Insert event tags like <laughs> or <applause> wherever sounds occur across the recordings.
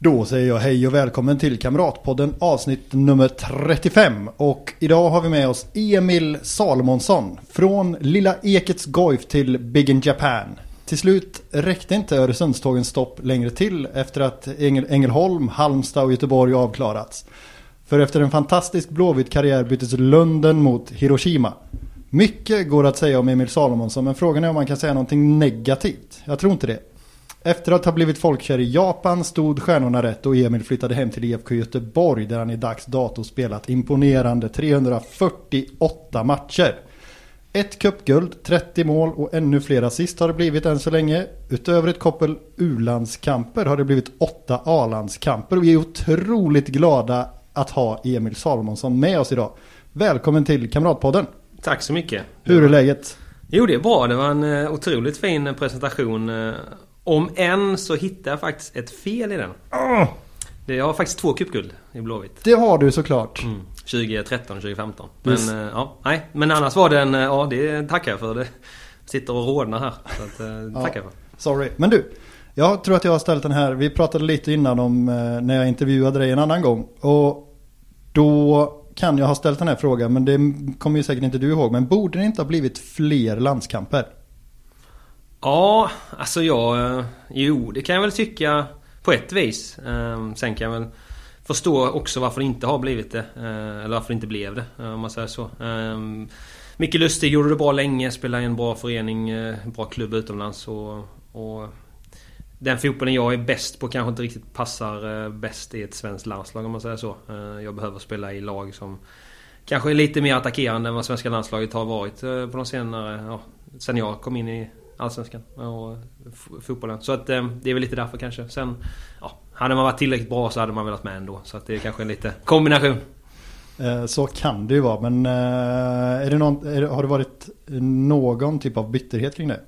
Då säger jag hej och välkommen till Kamratpodden avsnitt nummer 35. Och idag har vi med oss Emil Salomonsson. Från Lilla Ekets Goif till Big in Japan. Till slut räckte inte Öresundstågens stopp längre till efter att Ängelholm, Halmstad och Göteborg avklarats. För efter en fantastisk blåvit karriär byttes Lunden mot Hiroshima. Mycket går att säga om Emil Salomonsson men frågan är om man kan säga någonting negativt. Jag tror inte det. Efter att ha blivit folkkär i Japan stod stjärnorna rätt och Emil flyttade hem till IFK Göteborg där han i dags dato spelat imponerande 348 matcher. Ett cupguld, 30 mål och ännu fler assist har det blivit än så länge. Utöver ett koppel U-landskamper har det blivit åtta A-landskamper och vi är otroligt glada att ha Emil Salomonsson med oss idag. Välkommen till Kamratpodden. Tack så mycket. Hur är läget? Jo det är bra. Det var en uh, otroligt fin presentation. Om än så hittade jag faktiskt ett fel i den. Oh! Det, jag har faktiskt två cupguld i Blåvitt. Det har du såklart. Mm. 2013 och 2015. Men, yes. uh, ja, nej. Men annars var den, ja det tackar jag för. Det sitter och rodnar här. Så att, ja. tackar för. Sorry. Men du. Jag tror att jag har ställt den här. Vi pratade lite innan om när jag intervjuade dig en annan gång. Och då kan jag ha ställt den här frågan men det kommer ju säkert inte du ihåg. Men borde det inte ha blivit fler landskamper? Ja, alltså jag... Eh, jo, det kan jag väl tycka på ett vis. Ehm, sen kan jag väl förstå också varför det inte har blivit det. Eh, eller varför det inte blev det, eh, om man säger så. Ehm, Micke Lustig gjorde det bra länge, spelade i en bra förening, bra klubb utomlands. Och, och den fotbollen jag är bäst på kanske inte riktigt passar bäst i ett svenskt landslag om man säger så. Ehm, jag behöver spela i lag som kanske är lite mer attackerande än vad svenska landslaget har varit på de senare... Ja, sen jag kom in i Allsvenskan och fotbollen. Så att det är väl lite därför kanske. Sen... Ja, hade man varit tillräckligt bra så hade man velat med ändå. Så att det är kanske en lite kombination. Så kan det ju vara. Men är det någon, är det, har det varit någon typ av bitterhet kring det?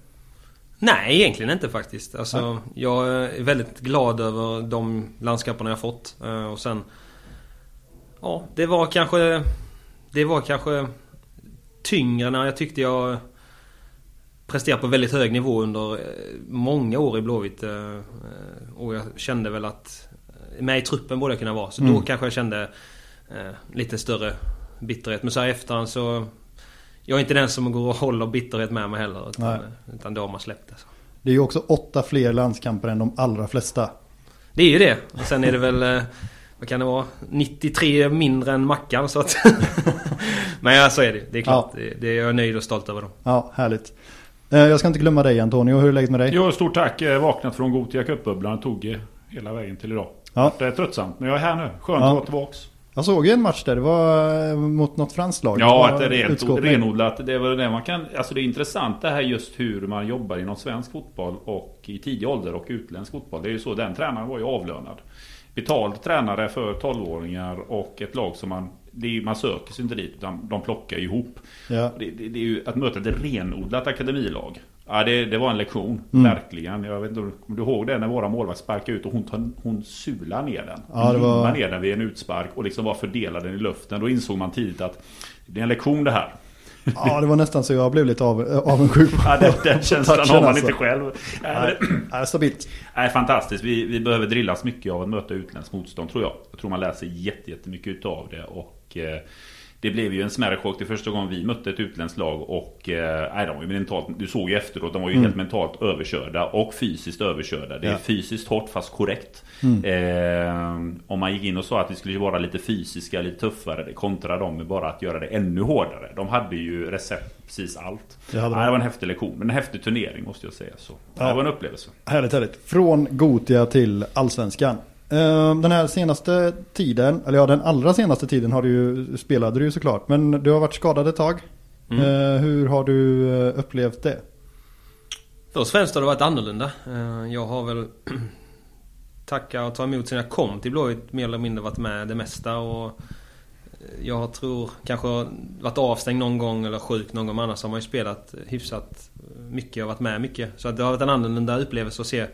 Nej, egentligen inte faktiskt. Alltså, jag är väldigt glad över de landskamperna jag fått. Och sen... Ja, det var kanske... Det var kanske tyngre när jag tyckte jag presterade på väldigt hög nivå under många år i Blåvitt. Och jag kände väl att med i truppen borde jag kunna vara. Så mm. då kanske jag kände lite större bitterhet. Men så här i efterhand så jag är inte den som går och håller bitterhet med mig heller. Utan, utan då har man släppt det. Så. Det är ju också åtta fler landskamper än de allra flesta. Det är ju det. Och sen är det väl... Vad kan det vara? 93 mindre än Mackan så att... <laughs> Men ja, så är det. Det är klart. Ja. Det, det är jag nöjd och stolt över dem. Ja, härligt. Jag ska inte glömma dig Antonio. Hur är läget med dig? Jo, stort tack. Vaknat från Gotia Cup-bubblan. Tog hela vägen till idag. Ja. Det är tröttsamt. Men jag är här nu. Skönt ja. att vara tillbaks. Jag såg ju en match där, det var mot något franskt lag. Ja, det är rent renodlat. Det är väl det man kan... Alltså det är intressant det här just hur man jobbar inom svensk fotboll och i tidig ålder och utländsk fotboll. Det är ju så, den tränaren var ju avlönad. Betald tränare för 12-åringar och ett lag som man... Det är, man söker sig inte dit utan de plockar ihop. Ja. Det, det, det är ju att möta ett renodlat akademilag. Ja, det, det, var en lektion. Mm. Verkligen. Jag vet inte om du ihåg det när våra målvakt sparkade ut och hon, tar, hon sular ner den. Ja, det var... ner den vid en utspark och liksom bara fördelade den i luften. Då insåg man tidigt att det är en lektion det här. Ja, det var nästan så jag blev lite av, avundsjuk Ja, den, den <laughs> känslan har man alltså. inte själv. Nej, nej, stabilt. Nej, fantastiskt. Vi, vi behöver drillas mycket av att möta utländskt motstånd tror jag. Jag tror man lär sig jättemycket utav det. Och... Eh, det blev ju en smärre chock. Det första gången vi mötte ett utländskt lag och... Eh, de var ju mentalt... Du såg ju efteråt, de var ju mm. helt mentalt överkörda och fysiskt överkörda. Det är ja. fysiskt hårt fast korrekt. Mm. Eh, om man gick in och sa att vi skulle vara lite fysiska, lite tuffare kontra dem med bara att göra det ännu hårdare. De hade ju recept precis allt. Nej, det var en häftig lektion, men en häftig turnering måste jag säga. Så, ja. Det var en upplevelse. Härligt, härligt. Från Gotia till Allsvenskan. Den här senaste tiden, eller ja den allra senaste tiden har du ju, spelade du ju såklart. Men du har varit skadad ett tag. Mm. Hur har du upplevt det? Först och främst har det varit annorlunda. Jag har väl <clears throat> tacka och ta emot sen jag kom till Blåvitt mer eller mindre varit med det mesta och jag tror kanske varit avstängd någon gång eller sjuk någon gång. Annars har man ju spelat hyfsat mycket och varit med mycket. Så det har varit en annorlunda upplevelse att se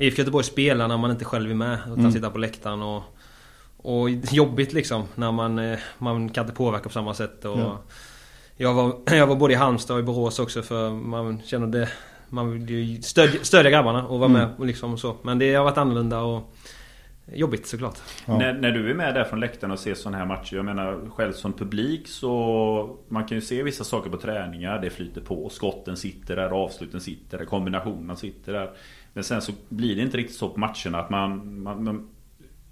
IFK Göteborg spela när man inte själv är med. Utan mm. sitta på läktaren och... Och jobbigt liksom. När man, eh, man kan inte påverka på samma sätt. Och ja. jag, var, <clears throat> jag var både i Halmstad och i Borås också för man känner det... Man vill ju stödja, stödja grabbarna och vara mm. med och liksom så. Men det har varit annorlunda och... Jobbigt såklart. Ja. När, när, du är med där från läktaren och ser sådana här matcher. Jag menar själv som publik så Man kan ju se vissa saker på träningar. Det flyter på. Skotten sitter där, avsluten sitter där, kombinationerna sitter där. Men sen så blir det inte riktigt så på matcherna att man, man, man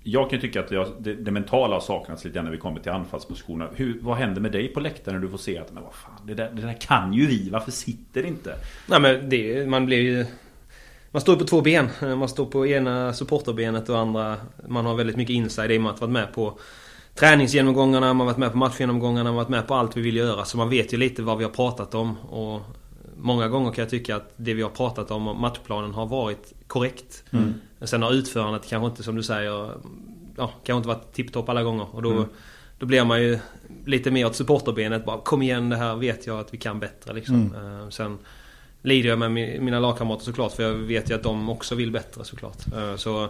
jag kan tycka att det, det, det, mentala har saknats lite när vi kommer till anfallspositionerna. Hur, vad händer med dig på läktaren när du får se att men vad fan, det, där, det där kan ju vi. Varför sitter det inte? Nej men det, man blir ju man står på två ben. Man står på ena supporterbenet och andra... Man har väldigt mycket inside i och med att varit med på träningsgenomgångarna, man har varit med på matchgenomgångarna, man har varit med på allt vi vill göra. Så man vet ju lite vad vi har pratat om. Och många gånger kan jag tycka att det vi har pratat om, matchplanen, har varit korrekt. Mm. Sen har utförandet kanske inte, som du säger, ja, kanske inte varit tipptopp alla gånger. Och då, mm. då blir man ju lite mer åt supporterbenet. Bara, kom igen, det här vet jag att vi kan bättre. Liksom. Mm. Eh, sen lider jag med mina lagkamrater såklart. För jag vet ju att de också vill bättre såklart. Eh, så,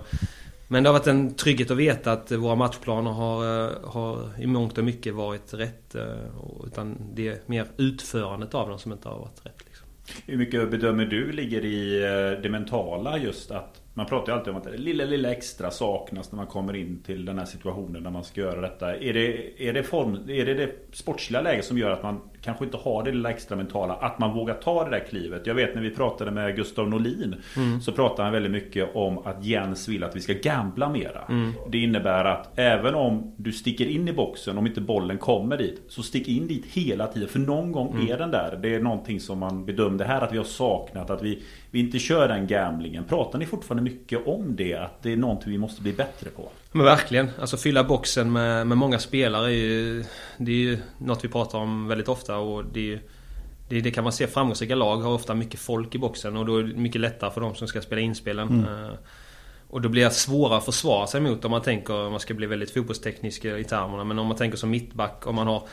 men det har varit en trygghet att veta att våra matchplaner har, eh, har i mångt och mycket varit rätt. Utan det är mer utförandet av dem som inte har varit rätt. Hur mycket bedömer du ligger i eh, det mentala just att man pratar ju alltid om att det lilla, lilla extra saknas när man kommer in till den här situationen när man ska göra detta. Är det, är det, form, är det det sportsliga läget som gör att man kanske inte har det lilla extra mentala? Att man vågar ta det där klivet. Jag vet när vi pratade med Gustav Norlin mm. Så pratade han väldigt mycket om att Jens vill att vi ska gambla mera. Mm. Det innebär att även om du sticker in i boxen, om inte bollen kommer dit. Så stick in dit hela tiden. För någon gång mm. är den där. Det är någonting som man bedömde här att vi har saknat. Att vi, vi inte kör den gamblingen. Pratar ni fortfarande mycket om det? Att det är någonting vi måste bli bättre på? Men verkligen. Alltså fylla boxen med, med många spelare är ju... Det är ju något vi pratar om väldigt ofta och det ju... Det, det kan man se, framgångsrika lag har ofta mycket folk i boxen och då är det mycket lättare för de som ska spela inspelen. Mm. Uh, och då blir det svårare att försvara sig mot om man tänker, om man ska bli väldigt fotbollsteknisk i termerna. Men om man tänker som mittback, om man har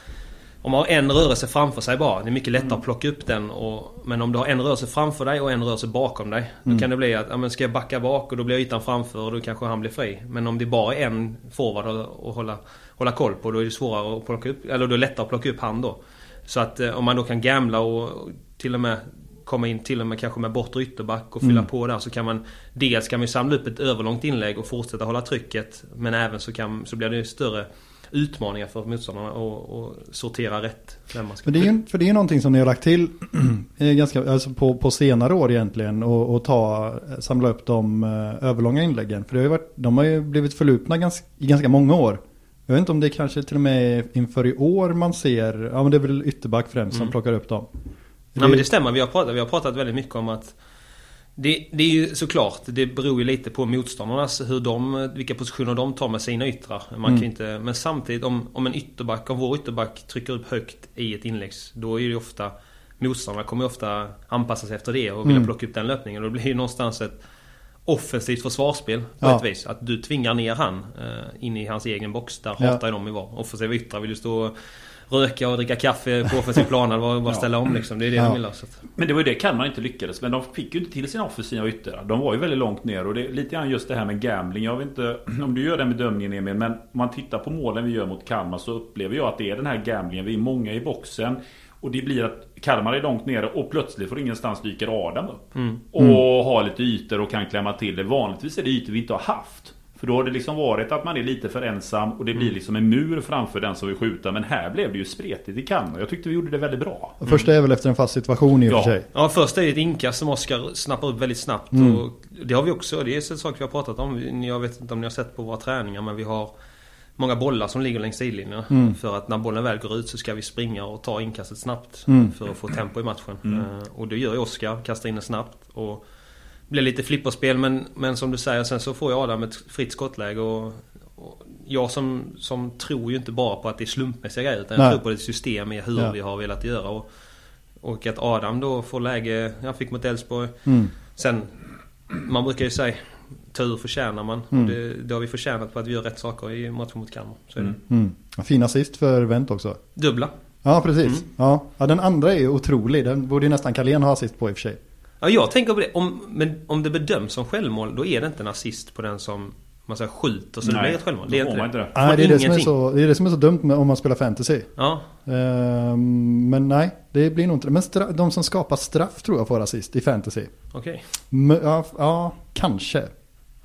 om man har en rörelse framför sig bara, det är mycket lättare mm. att plocka upp den. Och, men om du har en rörelse framför dig och en rörelse bakom dig. Mm. Då kan det bli att, ja, men ska jag backa bak och då blir ytan framför och då kanske han blir fri. Men om det bara är en forward att hålla, hålla koll på, då är det svårare att plocka upp, eller då är lättare att plocka upp han då. Så att eh, om man då kan gamla och till och med komma in till och med kanske med bortre ytterback och fylla mm. på där så kan man Dels kan man samla upp ett överlångt inlägg och fortsätta hålla trycket Men även så, kan, så blir det större utmaningar för motståndarna och, sortera rätt. man ska för, det är, för det är någonting som ni har lagt till <clears throat> ganska, alltså på, på senare år egentligen och, och ta, samla upp de uh, överlånga inläggen. För det har varit, de har ju blivit förlupna ganska, i ganska många år. Jag vet inte om det kanske till och med inför i år man ser, ja men det är väl ytterback främst mm. som plockar upp dem. Ja det... men det stämmer, vi har, pratat, vi har pratat väldigt mycket om att det, det, är ju såklart, det beror ju lite på motståndarnas, hur de, vilka positioner de tar med sina yttrar. Man mm. kan inte, men samtidigt om, om en ytterback, om vår ytterback trycker upp högt i ett inläggs, då är det ofta Motståndarna kommer ju ofta anpassa sig efter det och vilja mm. plocka upp den löpningen. Det blir ju någonstans ett offensivt försvarsspel på ja. ett vis. Att du tvingar ner han eh, in i hans egen box. Där ja. hatar de ju vara. Offensiva yttrar vill ju stå röka och dricka kaffe på offensiv plan. Eller bara ställa om liksom. Det är det ja. de vill ha. Men det var ju det Kalmar inte lyckades. Men de fick ju inte till sina offensiva ytter. De var ju väldigt långt ner. Och det är lite grann just det här med gambling. Jag vet inte <clears throat> om du gör den bedömningen Emil. Men om man tittar på målen vi gör mot Kalmar så upplever jag att det är den här gamblingen. Vi är många i boxen. Och det blir att Kalmar är långt nere och plötsligt får ingenstans dyker Adam upp. Mm. Och mm. har lite ytor och kan klämma till det. Vanligtvis är det ytor vi inte har haft. För då har det liksom varit att man är lite för ensam och det blir mm. liksom en mur framför den som vill skjuta. Men här blev det ju spretigt i Kalmar. Jag tyckte vi gjorde det väldigt bra. Mm. Första är väl efter en fast situation i och ja. för sig. Ja, första är ett inkast som Oskar snappar upp väldigt snabbt. Mm. Och det har vi också. Det är en sak vi har pratat om. Jag vet inte om ni har sett på våra träningar men vi har många bollar som ligger längs sidlinjerna. Mm. För att när bollen väl går ut så ska vi springa och ta inkastet snabbt. Mm. För att få tempo i matchen. Mm. Uh, och det gör ju Oskar. Kastar in den snabbt. Och blir lite flipperspel men, men som du säger sen så får ju Adam ett fritt skottläge och, och jag som, som tror ju inte bara på att det är slumpmässiga grejer utan jag tror på ett system i hur ja. vi har velat göra. Och, och att Adam då får läge, jag fick mot Elfsborg. Mm. Sen, man brukar ju säga tur förtjänar man. Mm. Och det, det har vi förtjänat på att vi gör rätt saker i matchen mot Kalmar. Så det. Mm. Mm. Fin assist för Wendt också. Dubbla. Ja, precis. Mm. Ja. ja, den andra är ju otrolig. Den borde ju nästan Carlén ha assist på i och för sig. Ja, jag tänker på det. Om, men om det bedöms som självmål, då är det inte en assist på den som man säger skjuter så det Nej, blir ett självmål. Det är inte det. inte det. Nej, det är det, som är så, det är det som är så dumt med, om man spelar fantasy. Ja, Ehm, men nej, det blir nog inte det. Men stra- de som skapar straff tror jag får assist i fantasy. okej. M- ja, ja, kanske.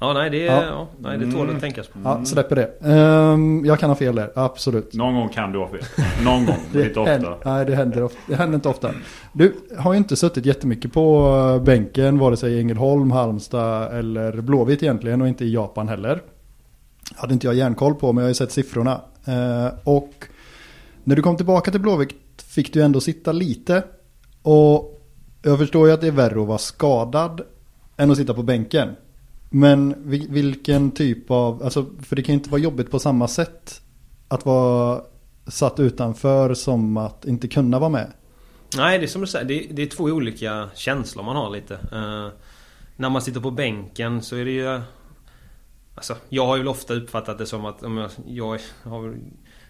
Ja, nej det, Ja. ja. nej, det tål att tänkas på. Ja, släpper det. Ehm, jag kan ha fel där, absolut. Någon gång kan du ha fel. Någon gång, men inte händer, ofta. nej, det händer, ofta, det händer inte ofta. Du har ju inte suttit jättemycket på eh, bänken, vare sig i Ängelholm, Halmstad eller Blåvitt egentligen och inte i Japan heller. Hade inte jag järnkoll på, men jag har ju sett siffrorna. Eh, och när du kom tillbaka till Blåvitt fick du ändå sitta lite. Och jag förstår ju att det är värre att vara skadad än att sitta på bänken. Men vilken typ av, alltså för det kan ju inte vara jobbigt på samma sätt att vara satt utanför som att inte kunna vara med. Nej, det är som du säger. Det, det är två olika känslor man har lite. Uh, när man sitter på bänken så är det ju... Alltså, jag har ju ofta uppfattat det som att... Om jag, jag har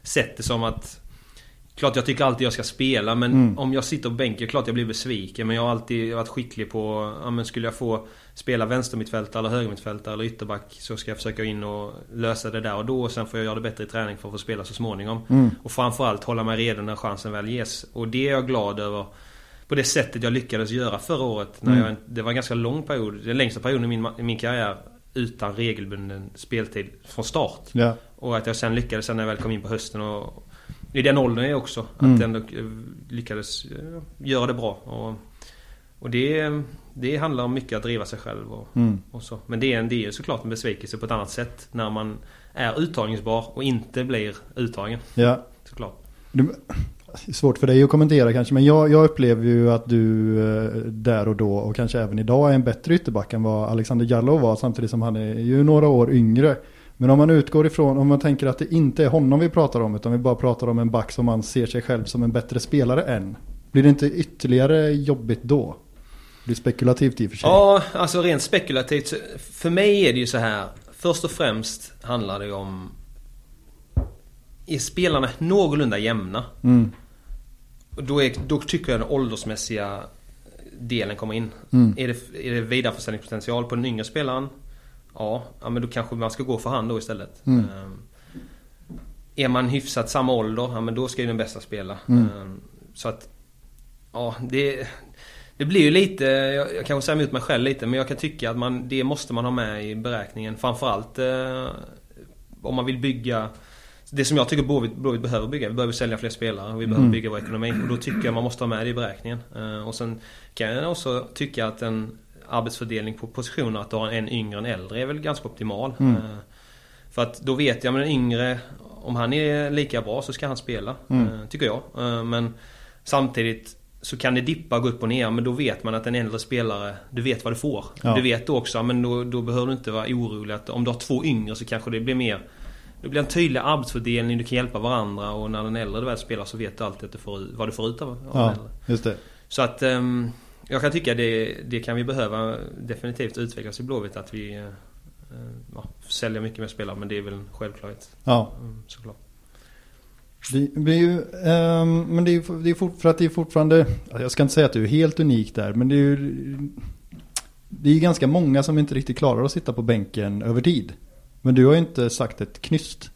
sett det som att... Klart jag tycker alltid jag ska spela men Mm. om jag sitter på bänken, klart jag blir besviken. Men jag har alltid varit skicklig på... Ja, men skulle jag få spela vänstermittfältare eller högermittfältare eller ytterback så ska jag försöka in och lösa det där och då. Och sen får jag göra det bättre i träning för att få spela så småningom. Mm. Och framförallt hålla mig redo när chansen väl ges. Och det är jag glad över. På det sättet jag lyckades göra förra året. När Mm. jag, det var en ganska lång period. Den längsta perioden i min, i min karriär. Utan regelbunden speltid från start. Ja. Och att jag sen lyckades sen när jag väl kom in på hösten och i den åldern är jag också. Mm. Att ändå eh, lyckades eh, göra det bra. Och, och det, det handlar om mycket att driva sig själv och, Mm. och så. Men det är, en, det är såklart en besvikelse på ett annat sätt. När man är uttagningsbar och inte blir uttagen. ja. Såklart. Du, det är svårt för dig att kommentera kanske, men jag, jag upplever ju att du eh, där och då och kanske även idag är en bättre ytterback än vad Alexander Jallow var samtidigt som han är ju några år yngre. Men om man utgår ifrån, om man tänker att det inte är honom vi pratar om utan vi bara pratar om en back som man ser sig själv som en bättre spelare än. Blir det inte ytterligare jobbigt då? Det blir spekulativt i och för sig. Ja, alltså rent spekulativt. För mig är det ju så här. Först och främst handlar det om... Är spelarna någorlunda jämna? Mm. Då, är, då tycker jag den åldersmässiga delen kommer in. Mm. Är, det, är det vidareförsäljningspotential på den yngre spelaren? Ja, ja, men då kanske man ska gå för han då istället. Mm. Ehm, är man hyfsat samma ålder, ja men då ska ju den bästa spela. Mm. Ehm, så att... Ja, det... Det blir ju lite, jag, jag kanske säger emot mig själv lite, men jag kan tycka att man, det måste man ha med i beräkningen. Framförallt eh, om man vill bygga det som jag tycker Blåvitt Blåvitt behöver bygga. Vi behöver sälja fler spelare och vi behöver Mm. bygga vår ekonomi. Och då tycker jag man måste ha med det i beräkningen. Eh, och sen kan jag också tycka att en arbetsfördelning på positioner, att du har en yngre än äldre är väl ganska optimal. Mm. Eh, för att då vet jag, men den yngre, om han är lika bra så ska han spela. Mm. eh, Tycker jag. Eh, Men samtidigt så kan det dippa och gå upp och ner men då vet man att en äldre spelare, du vet vad du får. Ja. Du vet också, men då, då behöver du inte vara orolig att om du har två yngre så kanske det blir mer det blir en tydlig arbetsfördelning, du kan hjälpa varandra och när den äldre väl spelar så vet du alltid att du får, vad du får ut av, av den Ja, äldre. just det. Så att ehm, jag kan tycka det, det kan vi behöva definitivt utvecklas i Blåvitt att vi eh, ja, säljer mycket mer spelare men det är väl en självklarhet. Ja. Mm, såklart. Det blir ju, ehm, men det är det är fort, för att det är fortfarande, jag ska inte säga att du är helt unik där, men det är ju Det är ganska många som inte riktigt klarar att sitta på bänken över tid. Men du har ju inte sagt ett knyst.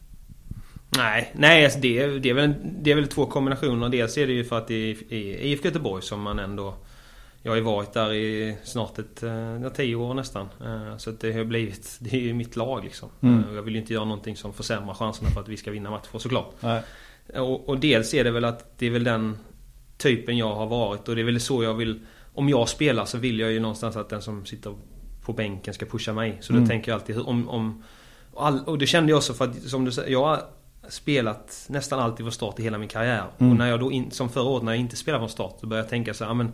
Nej, nej alltså det, är- det, är väl, det är väl två kombinationer. Dels är det ju för att det är i IFK Göteborg som man ändå... Jag har ju varit där i snart ett, eh, ja, tio år nästan. Eh, Så det har blivit, det är ju mitt lag liksom. Mm. Eh, Jag vill ju inte göra någonting som försämrar chanserna för att vi ska vinna matcher såklart. Nej. Och, och dels är det väl att det är väl den typen jag har varit och det är väl så jag vill... Om jag spelar så vill jag ju någonstans att den som sitter på bänken ska pusha mig. Så då Mm. tänker jag alltid om... om och, all, och det kände jag också för att som du säger, jag har spelat nästan alltid från start i hela min karriär. Mm. Och när jag då, in, som förra året när jag inte spelade från start, så började jag tänka så här, men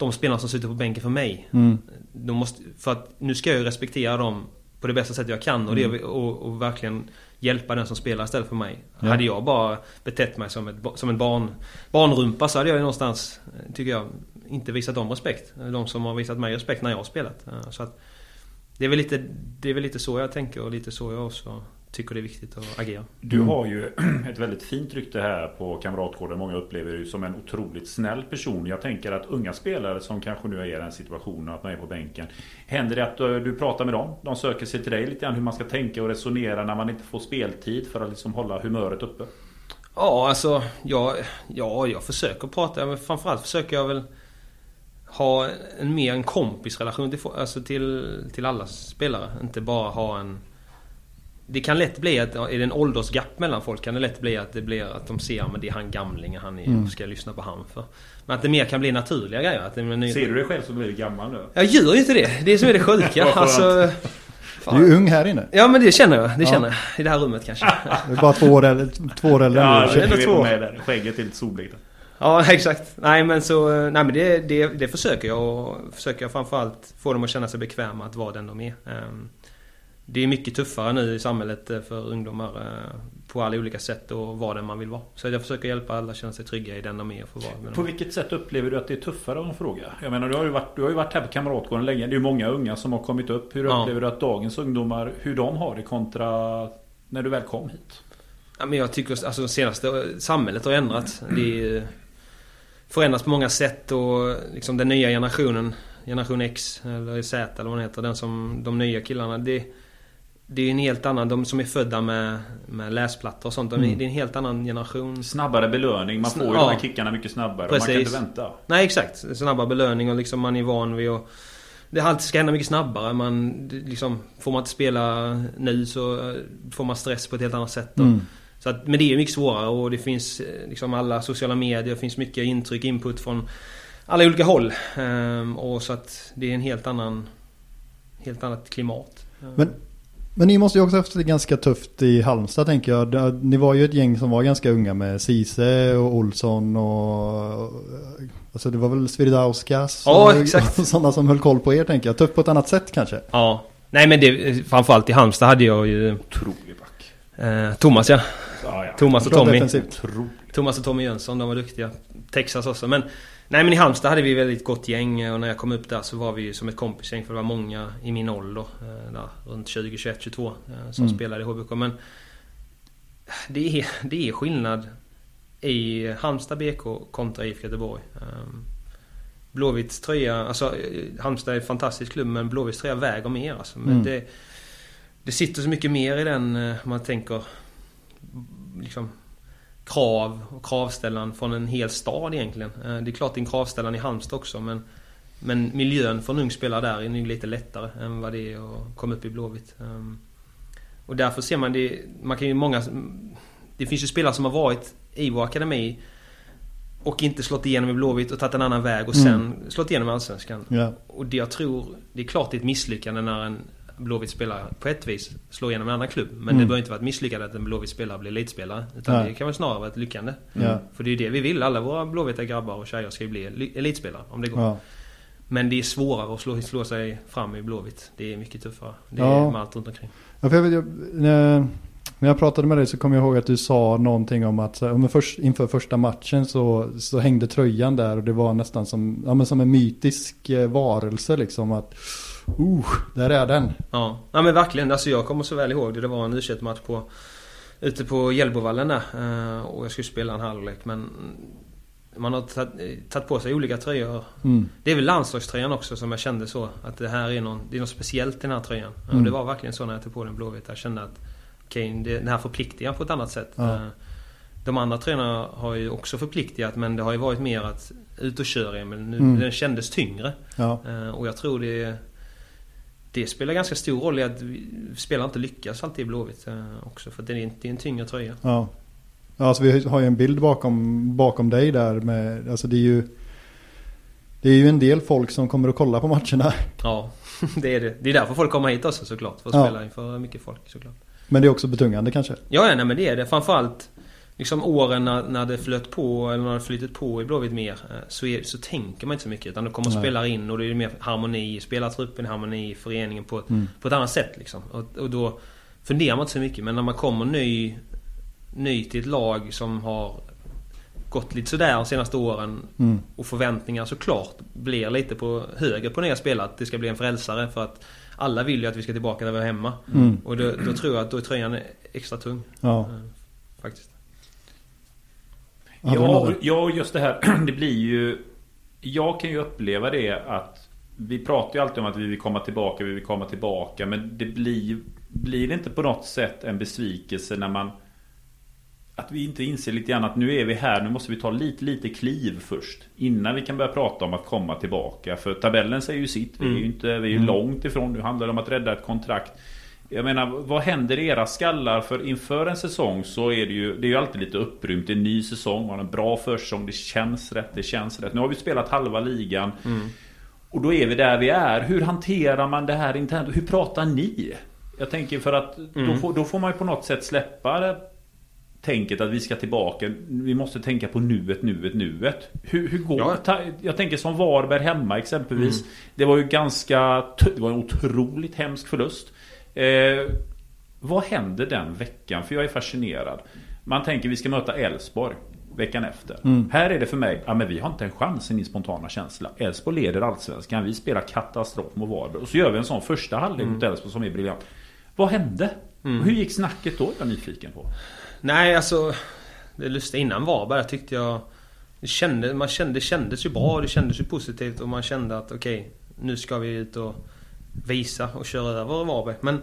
de spelarna som sitter på bänken för mig. Mm. De måste, för att nu ska jag respektera dem på det bästa sättet jag kan och, det, och, och verkligen hjälpa den som spelar istället för mig. Ja. Hade jag bara betett mig som, ett, som en barn, barnrumpa så hade jag någonstans, tycker jag, inte visat dem respekt. De som har visat mig respekt när jag har spelat. Så att det, är väl lite, det är väl lite så jag tänker och lite så jag också tycker det är viktigt att agera. Du har ju <clears throat> ett väldigt fint rykte här på Kamratgården. Många upplever dig som en otroligt snäll person. Jag tänker att unga spelare som kanske nu är i den situationen att man är på bänken. Händer det att eh, du pratar med dem? De söker sig till dig lite grann hur man ska tänka och resonera när man inte får speltid för att liksom hålla humöret uppe. Ja, alltså jag, ja, jag försöker prata, men framförallt försöker jag väl ha en mer en kompisrelation till, alltså till, till alla spelare. Inte bara ha en... Det kan lätt bli att, är det en åldersgap mellan folk kan det lätt bli att det blir att de ser men det är han gamlingen, han är, Mm. ska jag lyssna på han för. Men att det mer kan bli naturliga grejer. Att det, men, Ser du dig själv som blivit gammal nu? Jag gör ju inte det. Det är som är det sjuka. <laughs> Alltså, Du är ju ung här inne. Ja men det känner jag. Det Ja. känner jag. I det här rummet kanske. <laughs> Du är bara två år, äldre- två år äldre Ja, det är två. med där. Skägget är lite solblekt. Ja exakt. Nej men så, nej men det, det, det försöker jag och försöker jag framförallt få dem att känna sig bekväma att vara den de är. Ehm, Det är mycket tuffare nu i samhället eh, för ungdomar eh, på alla olika sätt och vara den man vill vara. Så jag försöker hjälpa alla att känna sig trygga i den de är och få vara På dem. vilket sätt upplever du att det är tuffare en fråga? Jag menar du har ju varit, du har ju varit här på Kamratgården länge. Det är ju många unga som har kommit upp. Hur Ja. upplever du att dagens ungdomar, hur de har det kontra när du väl kom hit? Ja, men jag tycker alltså senaste samhället har ändrats. Det är förändrats på många sätt och liksom den nya generationen, generation X eller Z eller vad den heter, den som de nya killarna. Det, det är en helt annan, de som är födda med, med läsplattor och sånt. De, Mm. Det är en helt annan generation. Snabbare belöning. Man får ju Ja. de här kickarna mycket snabbare. och Man kan Precis. inte vänta. Nej exakt, snabba belöning och liksom man är van vid att det alltid ska hända mycket snabbare. Man, liksom, får man inte spela nu så eh, får man stress på ett helt annat sätt. Mm. Så att, men det är mycket svårare och det finns eh, liksom alla sociala medier, det finns mycket intryck, input från alla olika håll. Ehm, och så att det är en helt annan Helt annat klimat. Men, men ni måste ju också haft det ganska tufft i Halmstad tänker jag. Ni var ju ett gäng som var ganska unga med Cise och Olsson och... Alltså det var väl Sviridauskaas Ja, och, exakt. och <laughs> sådana som höll koll på er tänker jag. Tufft på ett annat sätt kanske. Ja. Nej men det, framförallt i Halmstad hade jag ju Otrolig back. eh, Thomas ja. Ja, ja. Thomas och Tommy. Thomas och Tommy Jönsson, de var duktiga. Texas också. Men, nej men i Halmstad hade vi väldigt gott gäng och när jag kom upp där så var vi ju som ett kompisgäng för det var många i min ålder. eh, Där, runt 20, 21, 22 eh, som Mm. spelade i HBK. Men det är, det är skillnad i Halmstad BK kontra IFK Göteborg. Ehm, Blåvitts tröja, alltså eh, Halmstad är en fantastisk klubb men Blåvitts tröja väger mer alltså. Men Mm. det, det sitter så mycket mer i den, eh, man tänker liksom krav och kravställan från en hel stad egentligen. Eh, Det är klart det är en kravställan i Halmstad också men men miljön för en ung spelare där är nog lite lättare än vad det är att komma upp i Blåvitt. Ehm, Och därför ser man det, man kan ju många Det finns ju spelare som har varit i vår akademi och inte slått igenom i Blåvitt och tagit en annan väg och sen Mm. slått igenom i Allsvenskan. Ja. Och det jag tror, det är klart det är ett misslyckande när en Blåvitt spelare på ett vis slår igenom en annan klubb. Men Mm. det behöver inte vara ett misslyckande att en Blåvitt spelare blir elitspelare. Utan Nej. det kan väl snarare vara ett lyckande. Ja. För det är ju det vi vill. Alla våra blåvita grabbar och tjejer ska ju bli eli- elitspelare om det går. Ja. Men det är svårare att slå, slå sig fram i Blåvitt. Det är mycket tuffare. Det Ja. är med allt runt omkring. Ja, för jag, jag, när, jag pratade med dig så kom jag ihåg att du sa någonting om att om först, inför första matchen så, så hängde tröjan där och det var nästan som, ja, men som en mytisk eh, varelse liksom att uh, där är den. Ja, ja men verkligen. Alltså jag kommer så väl ihåg det. Det var en u match på Ute på Hjällbovallen där. eh, Och jag skulle spela en halvlek men Man har tagit- på sig olika tröjor. Mm. Det är väl landslagströjan också som jag kände så. Att det här är, någon, det är något speciellt i den här tröjan. Mm. Och det var verkligen så när jag tog på den blåvita. Jag kände att okej, det den här förpliktigar på ett annat sätt. Ja. Eh, De andra tröjorna har ju också förpliktigat men det har ju varit mer att ut och köra Emil. Nu, Mm. Den kändes tyngre. Ja. Eh, Och jag tror det Det spelar ganska stor roll i att spelare inte lyckas alltid i Blåvitt eh, också. För det är, en- det är en tyngre tröja. Ja. ja alltså vi har ju en bild bakom, bakom dig där med, alltså det är ju det är ju en del folk som kommer att kolla på matcherna. <laughs> Ja, <laughs> det är det. Det är därför folk kommer hit också såklart. För att Ja. spela inför mycket folk såklart. Men det är också betungande kanske. Ja, ja nej, men det är det. Framförallt liksom åren när, när det flöt på eller när det flyttit på i Blåvitt mer. eh, Så, är, så tänker man inte så mycket. Utan då kommer spelare in och det är mer harmoni i spelartruppen, harmoni föreningen på, ett- Mm. på ett annat sätt liksom. Och, och då funderar man inte så mycket. Men när man kommer ny, ny till ett lag som har gått lite sådär de senaste åren Mm. och förväntningar såklart blir lite på högre på nya spelare. Att det ska bli en frälsare för att Alla vill ju att vi ska tillbaka där vi är hemma. Mm. Och då, då tror jag att då är tröjan extra tung. Ja. eh, Faktiskt. Ja, Ja, just det här. <clears throat> Det blir ju... Jag kan ju uppleva det att... Vi pratar ju alltid om att vi vill komma tillbaka, vi vill komma tillbaka. Men det blir, blir det inte på något sätt en besvikelse när man... Att vi inte inser lite grann att nu är vi här, nu måste vi ta lite, lite kliv först. Innan vi kan börja prata om att komma tillbaka. För tabellen säger ju sitt. Vi är ju, inte, vi är ju långt ifrån. Nu handlar det om att rädda ett kontrakt. Jag menar, vad händer i era skallar? För inför en säsong så är det ju Det är ju alltid lite upprymt. Det är en ny säsong, man har en bra försäsong Det känns rätt, det känns rätt. Nu har vi spelat halva ligan. Och då är vi där vi är. Hur hanterar man det här internt? Hur pratar ni? Jag tänker för att då, får, då får man ju på något sätt släppa det Tänket att vi ska tillbaka. Vi måste tänka på nuet, nuet, nuet. Hur, hur går Ja. ta, Jag tänker som Varberg hemma exempelvis. Det var ju ganska Det var en otroligt hemsk förlust eh, Vad händer den veckan? För jag är fascinerad. Man tänker vi ska möta Elfsborg Veckan efter. Här är det för mig Ja men vi har inte en chans i min spontana känsla. Elfsborg leder allsvenskan Vi spelar katastrof mot Varberg. Och så gör vi en sån första halvlek mot Elfsborg som är briljant. Vad hände? Och hur gick snacket då? Jag är nyfiken på? Nej, alltså... Det lustiga innan Varberg. Tyckte jag... Det, kände, man kände, det kändes ju bra, det kändes ju positivt och man kände att okej, nu ska vi ut och visa och köra över Varberg. Men...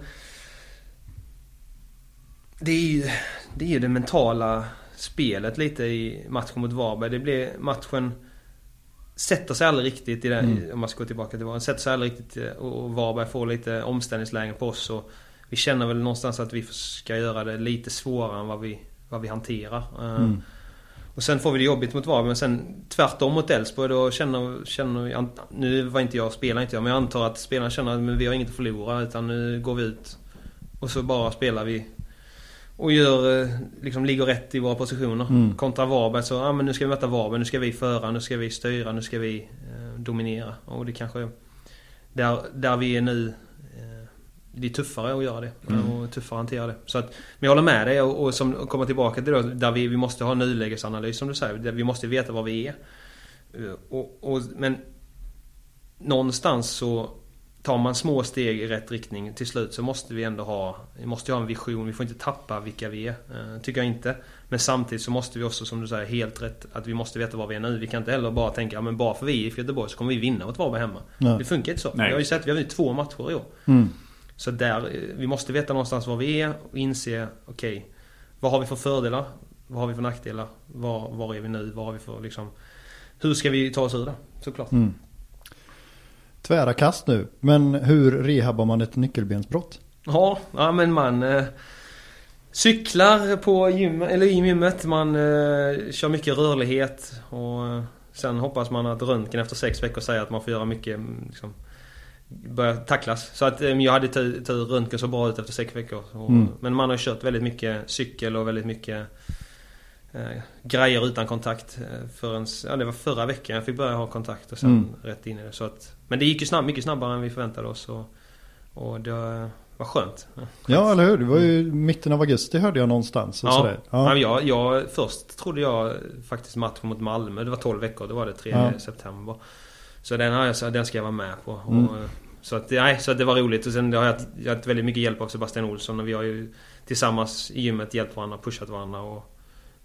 Det är ju det, är ju det mentala spelet lite i matchen mot Varberg. Det blir matchen... Sätter sig aldrig riktigt i den, om man ska gå tillbaka till Varberg. Sätter sig aldrig riktigt eh, och Varberg får lite omställningslägen på oss. Och vi känner väl någonstans att vi ska göra det lite svårare än vad vi, vad vi hanterar. Eh, Och sen får vi det jobbigt mot Varberg men sen tvärtom mot Elfsborg då känner, känner Nu var inte jag, spelar inte jag, men jag antar att spelarna känner att men vi har inget att förlora utan nu går vi ut och så bara spelar vi och gör, eh, liksom ligger rätt i våra positioner. Kontra Varberg så, ja men nu ska vi möta Varberg, nu ska vi föra, nu ska vi styra, nu ska vi eh, dominera. Och det kanske, där, där vi är nu det är tuffare att göra det och tuffare att hantera det. Så att, men jag håller med dig och, och som och komma tillbaka till då, där vi, vi måste ha nulägesanalys som du säger. Vi måste veta var vi är. Eh, Och, och, men någonstans så tar man små steg i rätt riktning. Till slut så måste vi ändå ha, vi måste ha en vision. Vi får inte tappa vilka vi är. Eh, tycker jag inte. Men samtidigt så måste vi också som du säger helt rätt att vi måste veta var vi är nu. Vi kan inte heller bara tänka, ja, men bara för vi är i Göteborg så kommer vi vinna mot Varberg hemma. Nej. Det funkar inte så. Nej. Vi har ju sett, vi har vunnit två matcher i år. Mm. Så där, eh, vi måste veta någonstans var vi är och inse, okej, vad har vi för fördelar? Vad har vi för nackdelar? Var, var är vi nu? Vad har vi för liksom... Hur ska vi ta oss ur det? Såklart. Mm. Tvära kast nu. Men hur rehabbar man ett nyckelbensbrott? Ja, ja men man eh, cyklar på gym, eller i gymmet. Man eh, kör mycket rörlighet och eh, sen hoppas man att röntgen efter sex veckor säger att man får göra mycket mm, liksom, börja tacklas. Så att eh, jag hade tur, tur röntgen så bra ut efter sex veckor. Och, Mm. Men man har kört väldigt mycket cykel och väldigt mycket eh, grejer utan kontakt. Eh, förrän, ja, det var förra veckan jag fick börja ha kontakt och sen Mm. rätt in i det. Så att, men det gick ju snabb, mycket snabbare än vi förväntade oss. Och, och det var skönt. Ja, eller hur? Det var ju mitten av augusti hörde jag någonstans. Och Ja, sådär. ja. Ja. jag, jag, först trodde jag faktiskt matchen mot Malmö. Det var 12 veckor. Det var det 3 Ja. september. Så den, har jag, den ska jag vara med på. Mm. Och, så, att, nej, så att det var roligt. Och sen har jag, jag haft väldigt mycket hjälp av Sebastian Olsson. Och vi har ju tillsammans i gymmet hjälpt varandra, pushat varandra. Och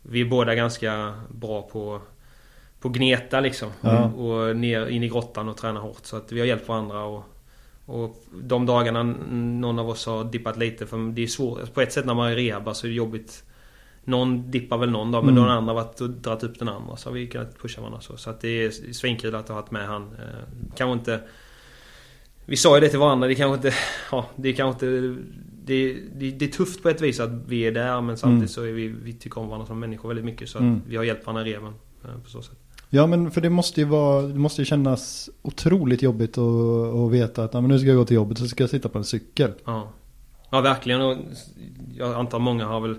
vi är båda ganska bra på på gneta liksom. Ja. Och ner in i grottan och träna hårt. Så att vi har hjälpt varandra. Och, och de dagarna någon av oss har dippat lite. För det är svårt. På ett sätt när man är rehab så är det jobbigt. Någon dippar väl någon dag men Mm. någon annan har varit och dragit upp den andra. Så har vi kunnat pusha varandra så. Så att det är svinkul att ha haft med han. Eh, kanske inte... Vi sa ju det till varandra. Det kanske inte... Ja, det kanske inte... Det, det, det är tufft på ett vis att vi är där men samtidigt så är vi, vi tycker om varandra som människor väldigt mycket. Så att Mm. vi har hjälpt varandra i reven eh, på så sätt. Ja men för det måste ju vara, det måste ju kännas otroligt jobbigt att, att veta att men nu ska jag gå till jobbet så ska jag sitta på en cykel. Ja. Ja verkligen och jag antar många har väl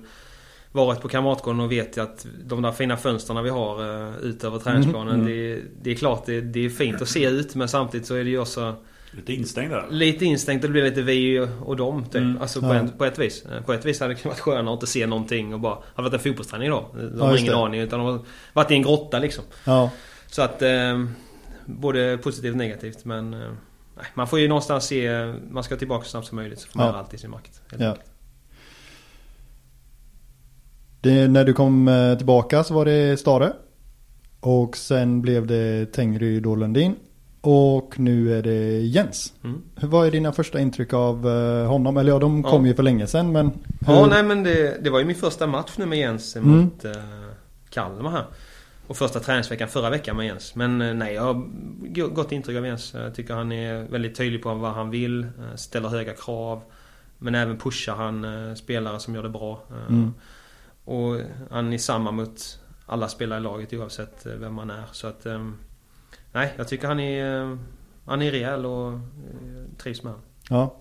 varit på Kamratgården och vet ju att de där fina fönstren vi har uh, ut över träningsplanen. Mm. Det, det är klart det, det är fint att se ut men samtidigt så är det ju också Lite instängd där. lite instängt och det blir lite vi och dem typ. Mm. Alltså på, Ja. en, på ett vis. Eh, På ett vis hade det varit skönare att inte se någonting och bara... Hade varit en fotbollsträning idag. De Ja, har ingen det. aning utan de har varit i en grotta liksom. Ja, Så att... Eh, både positivt och negativt men... Eh, man får ju någonstans se, man ska tillbaka så snabbt som möjligt så får man Ja. göra allt i sin makt. Ja. enkelt. Det, när du kom eh, tillbaka så var det Stare. Och sen blev det Tengry då Lundin. Och nu är det Jens. Mm. Hur- Vad är dina första intryck av eh, honom? Eller ja, de Ja. kom ju för länge sedan men... Ja, nej men det, det var ju min första match nu med Jens Mm. mot eh, Kalmar här. Och första träningsveckan förra veckan med Jens. Men nej, jag har go- gott intryck av Jens. Jag tycker han är väldigt tydlig på vad han vill. Ställer höga krav. Men även pushar han spelare som gör det bra. Mm. Och han är samma mot alla spelare i laget oavsett eh, vem man är. Så att... eh, Nej, jag tycker han är... eh, Han är rejäl och eh, trivs med honom. Ja.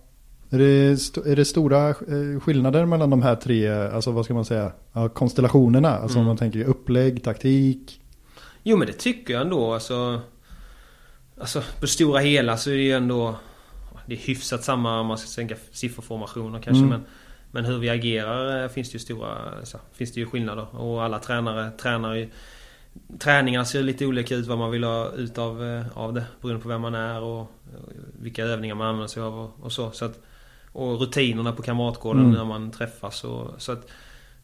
Är det, är det stora skillnader mellan de här tre, alltså vad ska man säga, ja, konstellationerna? Alltså om Mm. man tänker upplägg, taktik. Jo men det tycker jag ändå alltså Alltså på det stora hela så är det ju ändå Det är hyfsat samma om man ska tänka sifferformationer kanske Mm. men Men hur vi agerar eh, finns det ju stora så, Finns det ju skillnader och alla tränare tränar ju Träningar ser lite olika ut vad man vill ha ut av, eh, av det beroende på vem man är och, och vilka övningar man använder sig av och, och så. så att, och rutinerna på kamratgården Mm. när man träffas och, så att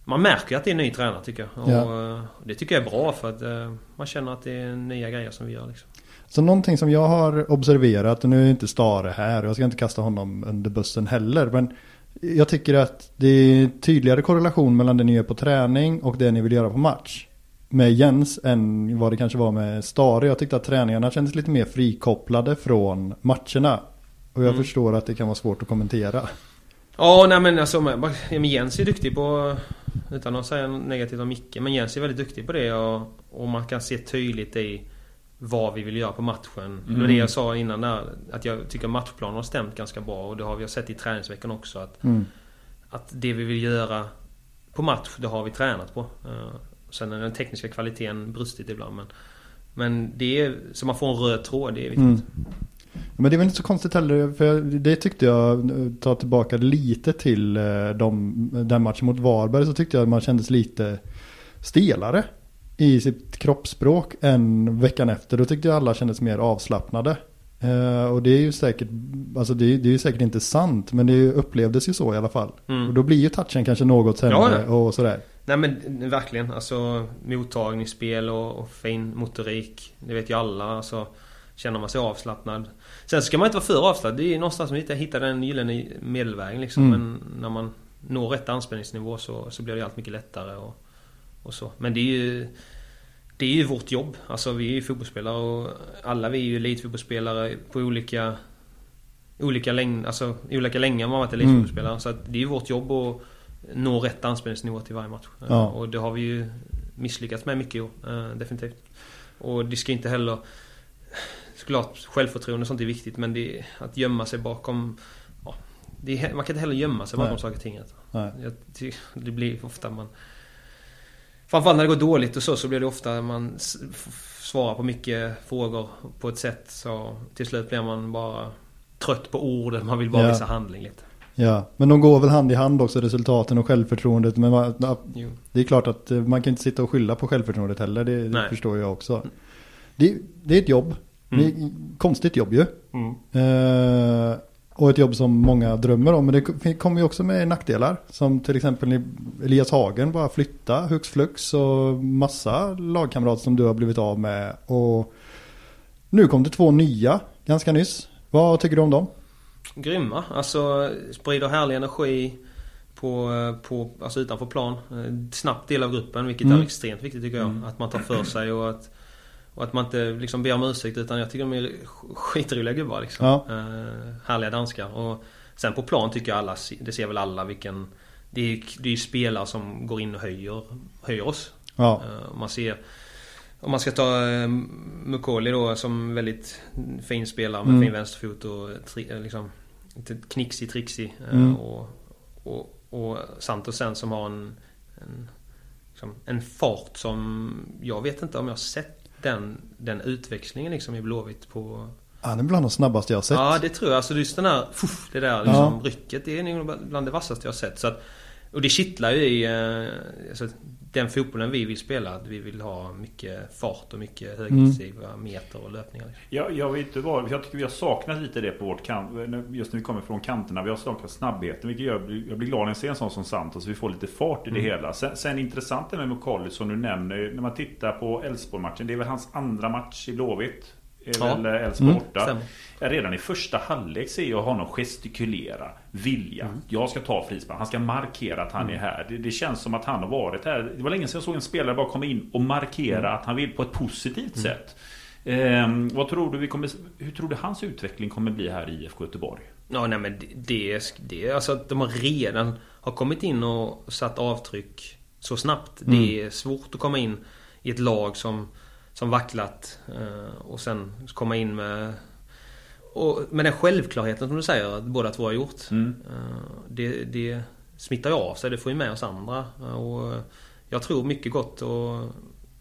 Man märker att det är en ny tränare tycker jag. Och Ja. eh, det tycker jag är bra för att eh, man känner att det är nya grejer som vi gör liksom. Så någonting som jag har observerat, och nu är inte Stare här, och jag ska inte kasta honom under bussen heller, men jag tycker att det är tydligare korrelation mellan det ni gör på träning och det ni vill göra på match. Med Jens än vad det kanske var med Stare. Jag tyckte att träningarna kändes lite mer frikopplade från matcherna. Och jag Mm. förstår att det kan vara svårt att kommentera. Ja, nej men alltså men Jens är duktig på Utan att säga något negativt om Micke Men Jens är väldigt duktig på det och, och man kan se tydligt i Vad vi vill göra på matchen. Det var det jag sa innan där Att jag tycker matchplanen har stämt ganska bra och det har vi sett i träningsveckan också att, Mm. att det vi vill göra På match, det har vi tränat på. Eh, Sen är den tekniska kvaliteten brustit ibland men Men det är Så man får en röd tråd, det är viktigt. Mm. Men det är väl inte så konstigt heller, för det tyckte jag, ta tillbaka lite till eh, de, den matchen mot Varberg, så tyckte jag att man kändes lite stelare i sitt kroppsspråk än veckan efter. Då tyckte jag alla kändes mer avslappnade. Eh, och det är ju säkert, alltså det, är- det är ju säkert inte sant, men det upplevdes ju så i alla fall. Mm. Och då blir ju touchen kanske något sämre Ja, och sådär. Nej men verkligen. Alltså mottagningsspel och, och fin motorik. Det vet ju alla. Alltså, känner man sig avslappnad. Sen ska man inte vara för avslappnad. Det är ju någonstans man hittar den gyllene medelvägen liksom. Mm. Men när man når rätt anspänningsnivå så, så blir det allt mycket lättare och, och så. Men det är ju det är ju vårt jobb. Alltså vi är ju fotbollsspelare och alla vi är ju elitfotbollsspelare på olika Olika längd, alltså olika länge har man varit elitfotbollsspelare. Så att det är ju vårt jobb att nå rätt anspänningsnivå till varje match. Ja. Och det har vi ju misslyckats med mycket i år, eh, definitivt. Och det ska inte heller... Såklart, självförtroende och sånt är viktigt men det, att gömma sig bakom... Ja, det är, man kan inte heller gömma sig bakom Nej. saker och ting. Jag, ty- det blir ofta man... Framförallt när det går dåligt och så, så blir det ofta man s- f- svarar på mycket frågor på ett sätt så till slut blir man bara trött på orden. Man vill bara Ja. visa handling lite. Ja, men de går väl hand i hand också, resultaten och självförtroendet. Men man. Det är klart att eh, man kan inte sitta och skylla på självförtroendet heller. Det, det förstår jag också. Det, det är ett jobb. Det är ett konstigt jobb ju. Eh, och ett jobb som många drömmer om. Men det kommer ju också med nackdelar. Som till exempel Elias Hagen bara flytta hux flux. Och massa lagkamrater som du har blivit av med. Och nu kom det två nya ganska nyss. Vad tycker du om dem? Grymma. Alltså sprider härlig energi på, på, alltså utanför plan. Eh, Snabbt del av gruppen vilket Mm. är extremt viktigt tycker jag. Att man tar för sig och att, och att man inte liksom ber om ursäkt utan jag tycker de är sk- skitroliga gubbar liksom. Ja. Eh, härliga danskar. Och sen på plan tycker jag alla, det ser väl alla vilken det är, det är ju spelare som går in och höjer, höjer oss. Ja, Eh, Man ser om man ska ta eh, Mukoli då som väldigt fin spelare med Mm. fin vänsterfot och tri, eh, liksom knixig, trixig. eh, Mm. Och, och, och Santos sen som har en, en, liksom, en fart som jag vet inte om jag har sett den, den utväxlingen liksom i Blåvitt på... han är bland de snabbaste jag har sett. Ja det tror jag. Alltså just den här, fuff, det där liksom rycket. Det är nog bland det vassaste jag har sett. Så att och det kittlar ju i eh, alltså, den fotbollen vi vill spela. Att vi vill ha mycket fart och mycket högintensiva meter och löpningar. Jag, jag vet inte vad, jag tycker vi har saknat lite det på vårt kant. Just när vi kommer från kanterna. Vi har saknat snabbheten. Vilket gör, jag blir glad när jag ser en sån som Santos. Vi får lite fart i det mm. hela. Sen, sen intressant det med McCauley som du nämner. När man tittar på Elfsborg-matchen. Det är väl hans andra match i Blåvitt är ja. väl eh, Elfsborg mm, borta. Redan i första halvlek ser jag honom gestikulera, vilja. Mm. Jag ska ta frispark. Han ska markera att han mm. är här. Det, det, känns som att han har varit här. Det var länge sedan jag såg en spelare bara komma in och markera mm. att han vill på ett positivt mm. sätt. Eh, vad tror du vi kommer, hur tror du hans utveckling kommer bli här i IFK Göteborg? Ja, nej men det, är det alltså att de har redan har kommit in och satt avtryck så snabbt. Det mm. är svårt att komma in i ett lag som som vacklat eh, och sen komma in med och med den självklarheten som du säger att båda två har gjort. Mm. Eh, det, det smittar ju av sig. Det får ju med oss andra. Och jag tror mycket gott och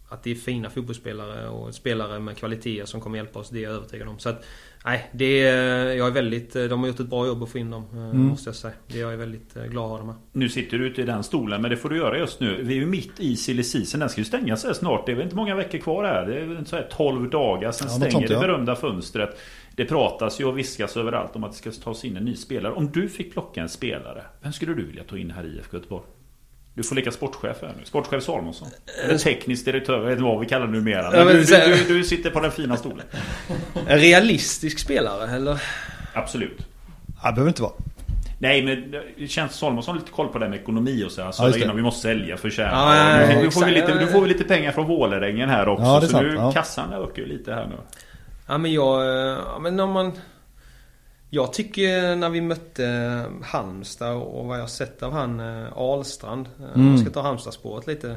att det är fina fotbollsspelare och spelare med kvaliteter som kommer hjälpa oss. Det är jag övertygad om. Så att, nej, det är, jag är väldigt, de har gjort ett bra jobb att få in dem. Eh, mm. Måste jag säga. Det är jag är väldigt glad att ha dem här. Nu sitter du ute i den stolen men det får du göra just nu. Vi är ju mitt i silly season. Den ska ju stängas här snart. Det är väl inte många veckor kvar här. Det är så här 12 dagar. Sen ja, stänger det berömda fönstret. Det pratas ju och viskas överallt om att det ska tas in en ny spelare. Om du fick plocka en spelare. Vem skulle du vilja ta in här i IFK Göteborg? Du får leka sportchef här nu. Sportchef Salomonsson. Eller teknisk direktör, jag vet inte vad vi kallar det numera. Men du, du, du, du sitter på den fina stolen. <laughs> En realistisk spelare, eller? Absolut. Ja, det behöver inte vara. Nej men det känns Salomonsson har lite koll på det med ekonomi och så. Alltså, ja, innan vi måste sälja för tjäna. Ja, ja, du, får vi lite, du får vi lite pengar från Vålerengen här också. Ja, så sant, nu, ja. kassan ökar ju lite här nu. Ja men jag... Ja, men om man... Jag tycker när vi mötte Halmstad och vad jag sett av han eh, Ahlstrand. Eh, mm. Jag ska ta Halmstad-spåret lite.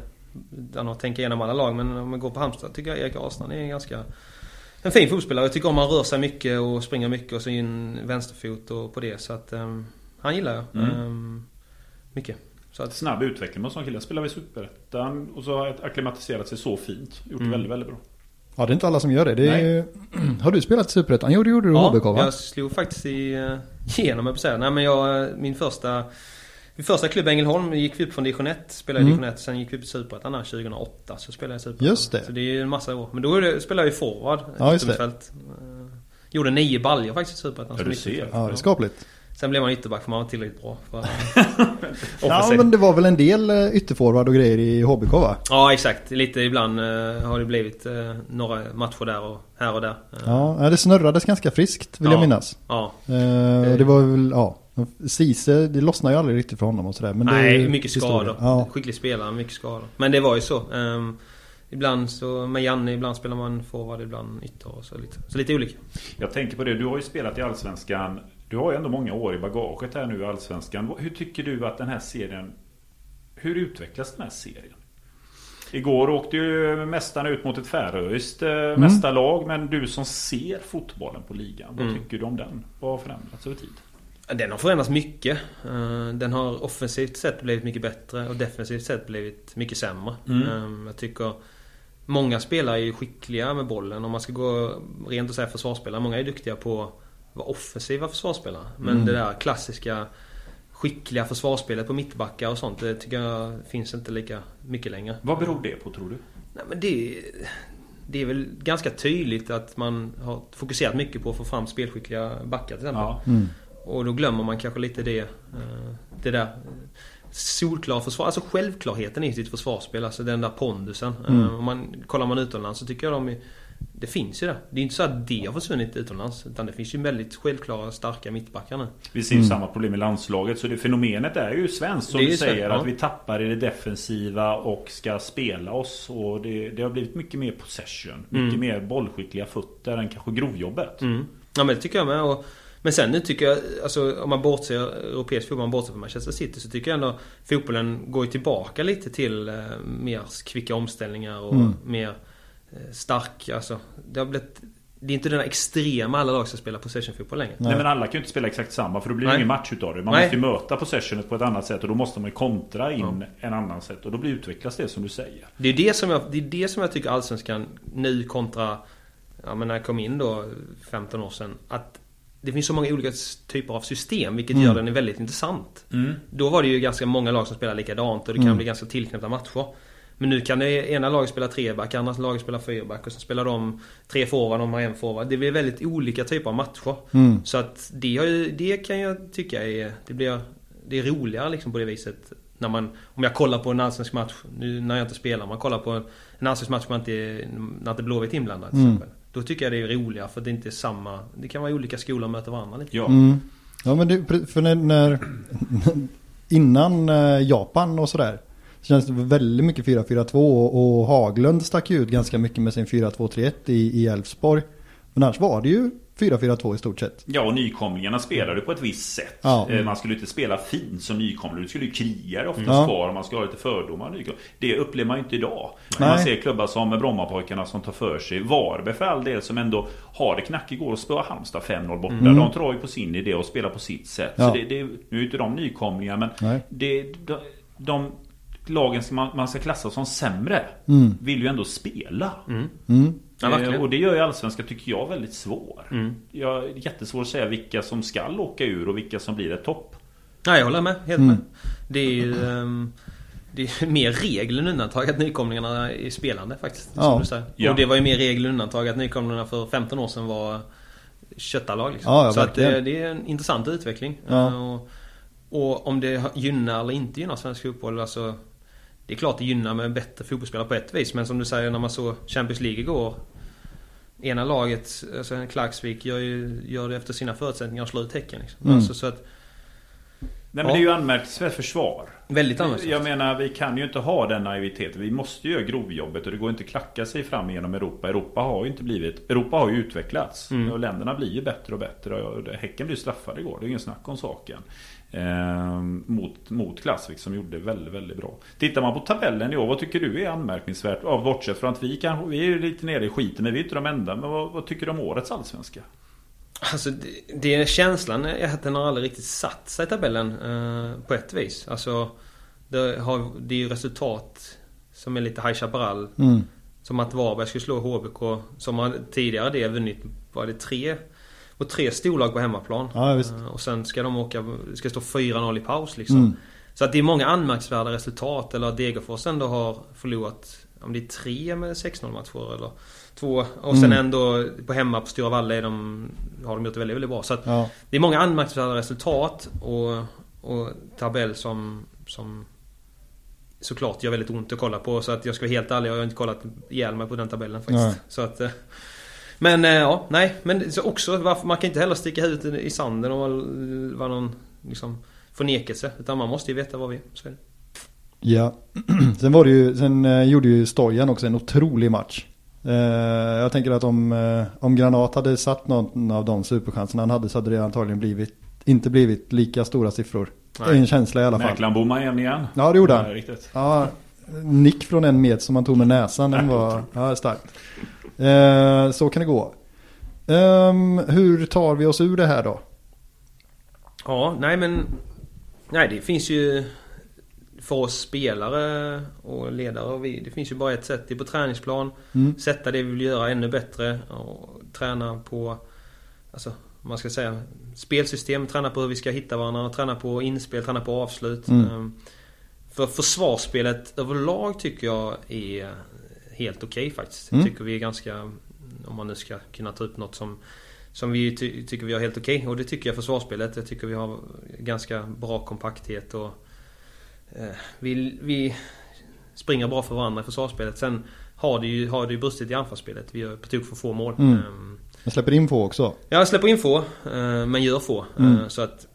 Utan att tänka igenom alla lag. Men om man går på Halmstad tycker jag Erik Ahlstrand är en ganska en fin fotbollsspelare. Jag tycker om han rör sig mycket och springer mycket och så in vänsterfot och på det. Så att um, han gillar jag. Mm. Um, mycket. Så att... Snabb utveckling med en sån kille. Spelar vi Superettan och så har acklimatiserat sig så fint. Gjort mm. väldigt, väldigt bra. Ja, det är inte alla som gör det. det är... <clears throat> Har du spelat Superettan? Jo, det gjorde du ja, HBK va? jag slog faktiskt i, igenom, jag på säga. Nej, men jag, min första... Min första klubb Ängelholm gick vi upp från division 1, spelade mm. division 1, sen gick vi upp i Superettan 2008. Så spelade jag Superettan. Just det. Så det är en massa år. Men då spelade jag ju forward, ja, just det. Eh, gjorde nio baljor faktiskt i Superettan. Ja, du ser. Ja, det är skapligt. Sen blev man ytterback för man var tillräckligt bra. För <laughs> ja men det var väl en del eh, ytterforward och grejer i HBK va? Ja exakt. Lite ibland uh, har det blivit uh, några matcher där och här och där. Ja det snurrades ganska friskt vill ja. jag minnas. Ja. Det var väl, ja. Ceesay, det lossnade ju aldrig riktigt för honom och sådär. Men Nej, det mycket skador. Ja. Skicklig spelare, mycket skador. Men det var ju så. Um, Ibland så med Janne, ibland spelar man forward, ibland ytter och så lite. Så lite olika. Jag tänker på det, du har ju spelat i Allsvenskan du har ju ändå många år i bagaget här nu i Allsvenskan. Hur tycker du att den här serien... Hur utvecklas den här serien? Igår åkte ju mästarna ut mot ett färöiskt eh, mm. mästarlag. Men du som ser fotbollen på ligan. Vad mm. tycker du om den? Vad har förändrats över tid? Den har förändrats mycket. Eh, den har offensivt sett blivit mycket bättre och defensivt sett blivit mycket sämre. Mm. Eh, jag tycker Många spelare är skickliga med bollen. Om man ska gå rent och säga försvarsspelare. Många är duktiga på vara offensiva försvarsspelare. Men mm. det där klassiska skickliga försvarsspelet på mittbackar och sånt. Det tycker jag finns inte lika mycket längre. Vad beror det på tror du? Nej, men det, det är väl ganska tydligt att man har fokuserat mycket på att få fram spelskickliga backar till exempel. Ja. Mm. Och då glömmer man kanske lite det. Eh, det där solklara försvar, alltså självklarheten i sitt försvarsspel. Alltså den där pondusen. Mm. Eh, om man, kollar man utomlands så tycker jag de är det finns ju det. Det är inte så att det har försvunnit utomlands. Utan det finns ju väldigt självklara, starka mittbackar nu. Vi ser ju mm. samma problem i landslaget. Så det fenomenet är ju svenskt. Som du säger. Så, ja. Att vi tappar i det defensiva och ska spela oss. Och det, det har blivit mycket mer possession. Mycket mm. mer bollskickliga fötter än kanske grovjobbet. Mm. Ja men det tycker jag med. Och, men sen nu tycker jag, alltså om man bortser europeisk fotboll, om man bortser från Manchester City så tycker jag ändå fotbollen går tillbaka lite till eh, mer kvicka omställningar och mm. mer Eh, stark. Alltså, det har blivit... Det är inte den där extrema alla lag som spelar possession-fotboll längre. Nej. Nej men alla kan ju inte spela exakt samma för då blir det ingen match utav det. Man Nej. måste ju möta possessionet på ett annat sätt och då måste man ju kontra in ja. en annan sätt. Och då blir utvecklas det som du säger. Det är det som jag, det är det som jag tycker Allsvenskan nu kontra... Ja men när jag kom in då 15 år sedan. Att det finns så många olika typer av system vilket Mm. gör den väldigt intressant. Då var det ju ganska många lag som spelade likadant och det kan Mm. bli ganska tillknäppta matcher. Men nu kan det ena laget spela treback, andra laget spela fyrback och sen spelar de tre forward, de har en forward. Det blir väldigt olika typer av matcher. Mm. Så att det, har ju, det kan jag tycka är, det blir, det är roligare liksom på det viset. När man, om jag kollar på en allsvensk match, nu när jag inte spelar, man kollar på en allsvensk match när inte, när inte Blåvitt är inblandad till Mm. exempel. Då tycker jag det är roligare för det är inte samma, det kan vara olika skolor möter varandra lite. Ja. Mm. Ja men det, för när, när innan eh, Japan och sådär så känns det väldigt mycket 4-4-2 och, och Haglund stack ju ut ganska mycket med sin 4-2-3-1 i Elfsborg. Men annars var det ju 4-4-2 i stort sett. Ja, och nykomlingarna spelade på ett visst sätt. Ja. Eh, Man skulle inte spela fint som nykomling. Du skulle ju kriga oftast Ja. kvar och man ska ha lite fördomar. Det upplever man ju inte idag. Nej. Man ser klubbar som Brommapojkarna som tar för sig. Varberg för all del som ändå har det knackigt. Går och spöar Halmstad 5-0 borta. Mm. De tror ju på sin idé och spelar på sitt sätt. Ja. Så det, det, nu är ju inte de nykomlingar men det, de, de lagen som man, man ska klassa som sämre Mm. vill ju ändå spela. Mm. Ja, verkligen. Eh, och det gör ju Allsvenskan, tycker jag, väldigt svår. Mm. Jag, det är jättesvårt att säga vilka som ska åka ur och vilka som blir ett topp. Nej, jag håller med. Helt Mm. med. Det är ju... ehm, det är <laughs> mer regel än undantag att nykomlingarna är spelande faktiskt. Ja. Som du säger. Ja. Och det var ju mer regel än undantag att nykomlingarna för 15 år sedan var köttarlag. Liksom. Ja, ja, Så att det, det är en intressant utveckling. Ja. Eh, Och, och om det gynnar eller inte gynnar svensk fotboll. Alltså, det är klart det gynnar med bättre fotbollsspelare på ett vis. Men som du säger när man såg Champions League igår. Ena laget, alltså Klagsvik, gör, ju, gör det efter sina förutsättningar och slår ut Häcken. Liksom. Mm. Alltså, så att, Nej men Ja. det är ju anmärkningsvärt försvar. väldigt anmärkningsvärt. Jag menar vi kan ju inte ha den naiviteten. Vi måste ju göra grovjobbet och det går inte att klacka sig fram genom Europa. Europa har ju inte blivit... Europa har ju utvecklats. Mm. Och länderna blir ju bättre och bättre. Och Häcken blev straffade igår. Det är ingen snack om saken. Ehm, mot, mot Klassvik som gjorde det väldigt, väldigt bra. Tittar man på tabellen i år, vad tycker du är anmärkningsvärt? Ja, bortsett från att vi kanske, vi är lite nere i skiten, men vi är inte de enda. Men vad, vad tycker du om årets allsvenska? Alltså det, det känslan är att den har aldrig riktigt satt sig i tabellen eh, på ett vis. Alltså det, har, det är ju resultat som är lite High Chaparral. Mm. Som att Varberg skulle slå HBK som har tidigare det vunnit, var det tre? Och tre storlag på hemmaplan. Ja. Eh, och sen ska de åka, det ska stå 4-0 i paus liksom. Mm. Så att det är många anmärkningsvärda resultat. Eller att Degerfors ändå har förlorat om det är tre med 6-0 matcher eller två. Och sen Mm. ändå på hemma på Stora Valla de, har de gjort det väldigt, väldigt bra. Så att Ja. det är många anmärkningsvärda resultat och, och tabell som, som såklart gör väldigt ont att kolla på. Så att jag ska vara helt ärlig, jag har inte kollat ihjäl mig på den tabellen faktiskt. Nej. Så att, eh, men eh, ja, nej. Men så också varför, man kan inte heller sticka huvudet i sanden och vara- vara någon liksom, förnekelse. Utan man måste ju veta vad vi är. Så är det. Ja, <clears throat> sen var det ju, sen eh, gjorde ju Stojan också en otrolig match. Eh, jag tänker att om, eh, om Granat hade satt någon av de superchanserna han hade så hade det antagligen blivit, inte blivit lika stora siffror. Det är Nej. en känsla i alla fall. Mäklaren bommar igen igen. Ja, det gjorde han. Ja, nick från en met som han tog med näsan, den var ja, starkt. Eh, så kan det gå. Ehm, hur tar vi oss ur det här då? Ja, nej men... Nej, det finns ju... För oss spelare och ledare och vi, det finns ju bara ett sätt. Det är på träningsplan. Mm. Sätta det vi vill göra ännu bättre. Och träna på... Alltså, man ska säga spelsystem. Träna på hur vi ska hitta varandra. Träna på inspel, träna på avslut. Mm. Ehm, För försvarsspelet överlag tycker jag är helt okej faktiskt. Mm. Tycker vi är ganska... Om man nu ska kunna ta upp något som som vi ty tycker vi har helt okej. Och det tycker jag försvarsspelet. Jag tycker vi har ganska bra kompakthet och eh, vi, vi springer bra för varandra i försvarsspelet. Sen har det ju, har det ju brustit i anfallsspelet. Vi gör på tok för få mål. Mm. Ehm, Jag släpper in få också. jag släpper in få, eh, men gör få. Mm. Eh, Så att,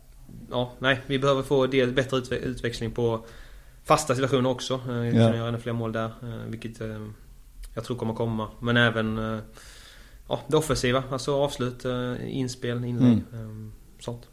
ja, nej. Vi behöver få del, bättre utve utväxling på fasta situationer också. Eh, Vi kan Ja. göra ännu fler mål där. eh, Vilket eh, jag tror kommer komma. Men även eh, ja, det offensiva. Alltså avslut, eh, inspel, inlägg. eh, Sånt.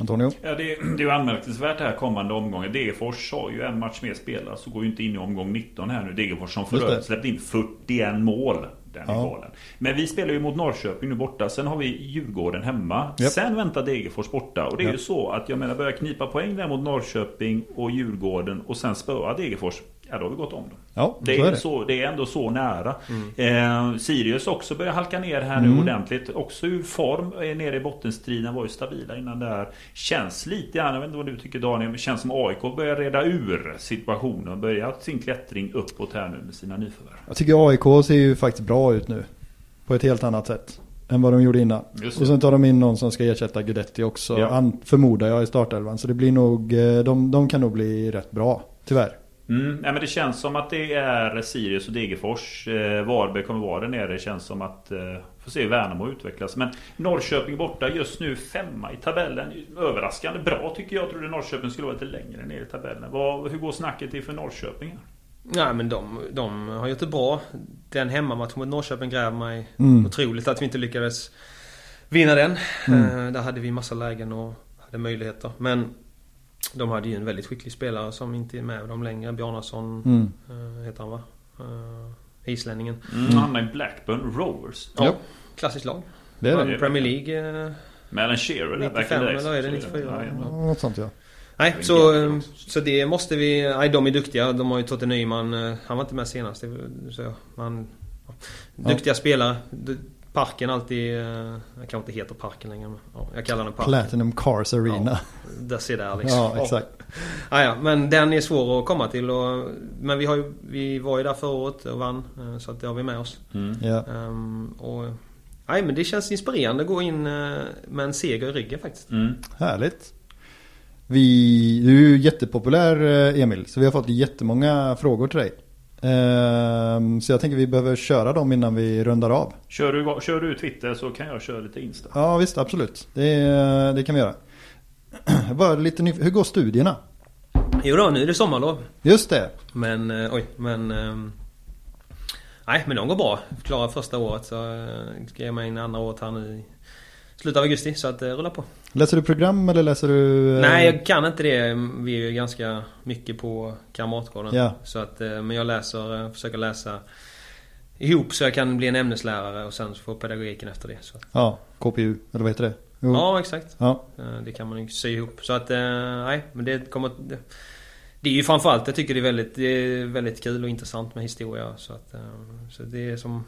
Antonio? Ja, det, det är ju anmärkningsvärt det här kommande omgången. Degerfors har ju en match mer spelad så går ju inte in i omgång 19 här nu. Degerfors som för Just det. övrigt släppt in 41 mål. Den Ja. är. Men vi spelar ju mot Norrköping nu borta. Sen har vi Djurgården hemma. Japp. Sen väntar Degerfors borta. Och det är ju Japp. så att jag menar börja knipa poäng där mot Norrköping och Djurgården och sen spöa Degerfors. Ja, då har vi gått om dem. Ja, Det är, är det. Så, det är ändå så nära. Mm. Eh, Sirius också börjar halka ner här nu Mm. ordentligt. Också ur form. Är nere i bottenstriden. Var ju stabila innan där. Känns lite grann, jag vet inte vad du tycker Daniel, men känns som AIK börjar reda ur situationen. Börjar sin klättring uppåt här nu med sina nyförvärv. Jag tycker AIK ser ju faktiskt bra ut nu. På ett helt annat sätt. Än vad de gjorde innan. Just Och det. sen tar de in någon som ska ersätta Guidetti också. Ja. an- förmodar jag i startelvan. Så det blir nog, eh, de, de kan nog bli rätt bra. Tyvärr. Mm, nej, men det känns som att det är Sirius och Degerfors. Eh, Varberg kommer vara där nere. Det känns som att... Eh, får se hur Värnamo utvecklas. Men Norrköping borta just nu femma i tabellen. Överraskande bra tycker jag. Jag trodde Norrköping skulle vara lite längre ner i tabellen. Vad, hur går snacket inför Norrköping? här? Nej men de, de har gjort det bra. Den hemmamatchen mot Norrköping gräver mig Mm. otroligt att vi inte lyckades vinna den. Mm. Eh, där hade vi massa lägen och hade möjligheter. Men de hade ju en väldigt skicklig spelare som inte är med dem längre. Bjarnason Mm. eh, heter han va? Eh, islänningen. Mm. Han hamnar i Blackburn Rovers. Ja, Ja. klassiskt lag. Det är det. Premier League. Eh, Med Alan Shearer där, back in 95 the days. eller är det Så 94? Ja, ja. Ja, Något sånt ja. nej, är så, så det måste vi... Nej, de är duktiga. De har ju Totte Nyman. Han var inte med senast. Så man, ja. Duktiga spelare. Parken alltid... eh, Jag kanske inte heter Parken längre men ja, jag kallar den Parken. Platinum Cars Arena. Där ser där liksom. Ja, exakt. Ja, ja, men den är svår att komma till och, Men vi, har ju, vi var ju där förra året och vann. eh, Så att det har vi med oss. Mm. Ja. Ehm, och, nej men det känns inspirerande att gå in eh, med en seger i ryggen faktiskt. Mm. Härligt. Vi, du är ju jättepopulär Emil, så vi har fått jättemånga frågor till dig. Ehm, så jag tänker vi behöver köra dem innan vi rundar av. Kör, du, kör du Twitter så kan jag köra lite Insta. Ja visst, absolut. Det, det kan vi göra. <clears throat> Bara lite nyf- Hur går studierna? Jo då, nu är det sommarlov. Just det. Men eh, oj, men... ehm, nej men de går bra. Klara första året så eh, ska jag med in andra året här nu i slutet av augusti. Så att det rullar på. Läser du program eller läser du? eh, Nej jag kan inte det. Vi är ju ganska mycket på Kamratgården. Ja. Så att, eh, men jag läser, eh, försöker läsa ihop så jag kan bli en ämneslärare och sen få pedagogiken efter det. Så Ja, KPU, eller vad heter det? Jo. ja exakt. Ja. Eh, Det kan man ju sy ihop. Så att, eh, nej men det kommer... Det, det är ju framförallt, jag tycker det är väldigt, det är väldigt kul och intressant med historia. Så att, eh, så det är som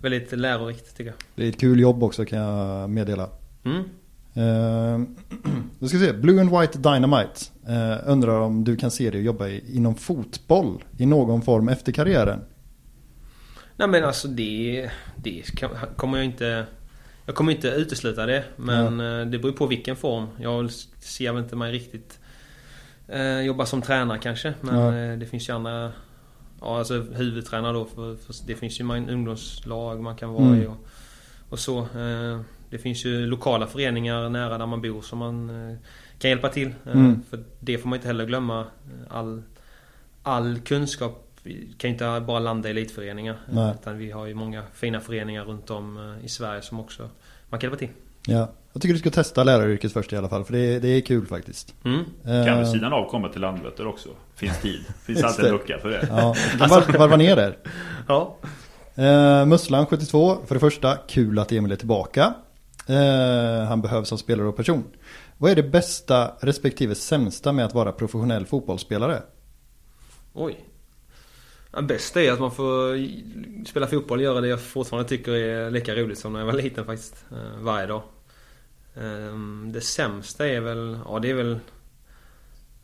väldigt lärorikt tycker jag. Det är ett kul jobb också kan jag meddela. Mm. <clears throat> Uh, då ska vi se, Blue and White Dynamite eh, undrar om du kan se dig jobba i, inom fotboll i någon form efter karriären? Nej men alltså det, det kan, kommer jag inte... Jag kommer inte utesluta det. Men eh, det beror på vilken form. Jag ser väl inte mig riktigt eh, jobba som tränare kanske. Men Ja. eh, det finns ju andra... Ja alltså huvudtränare då. För, för det finns ju man, ungdomslag man kan vara Mm. i och, och så. Eh, det finns ju lokala föreningar nära där man bor som man eh, kan hjälpa till. Eh, Mm. För det får man inte heller glömma. All, all kunskap kan ju inte bara landa i elitföreningar. Nej. Utan vi har ju många fina föreningar runt om i Sverige som också man kan hjälpa till. Ja, jag tycker du ska testa läraryrket först i alla fall för det, det är kul faktiskt. Mm. Kan Eh, vid sidan av komma till Landvetter också. Finns tid. Finns alltid en lucka för det. Ja, de var, varva ner där. Ja. Eh, Musslan 72, för det första, kul att Emil är tillbaka. Eh, han behövs som spelare och person. Vad är det bästa respektive sämsta med att vara professionell fotbollsspelare? Oj. Det bästa är att man får spela fotboll och göra det jag fortfarande tycker är lika roligt som när jag var liten faktiskt. Varje dag. Ehm, Det sämsta är väl, ja det är väl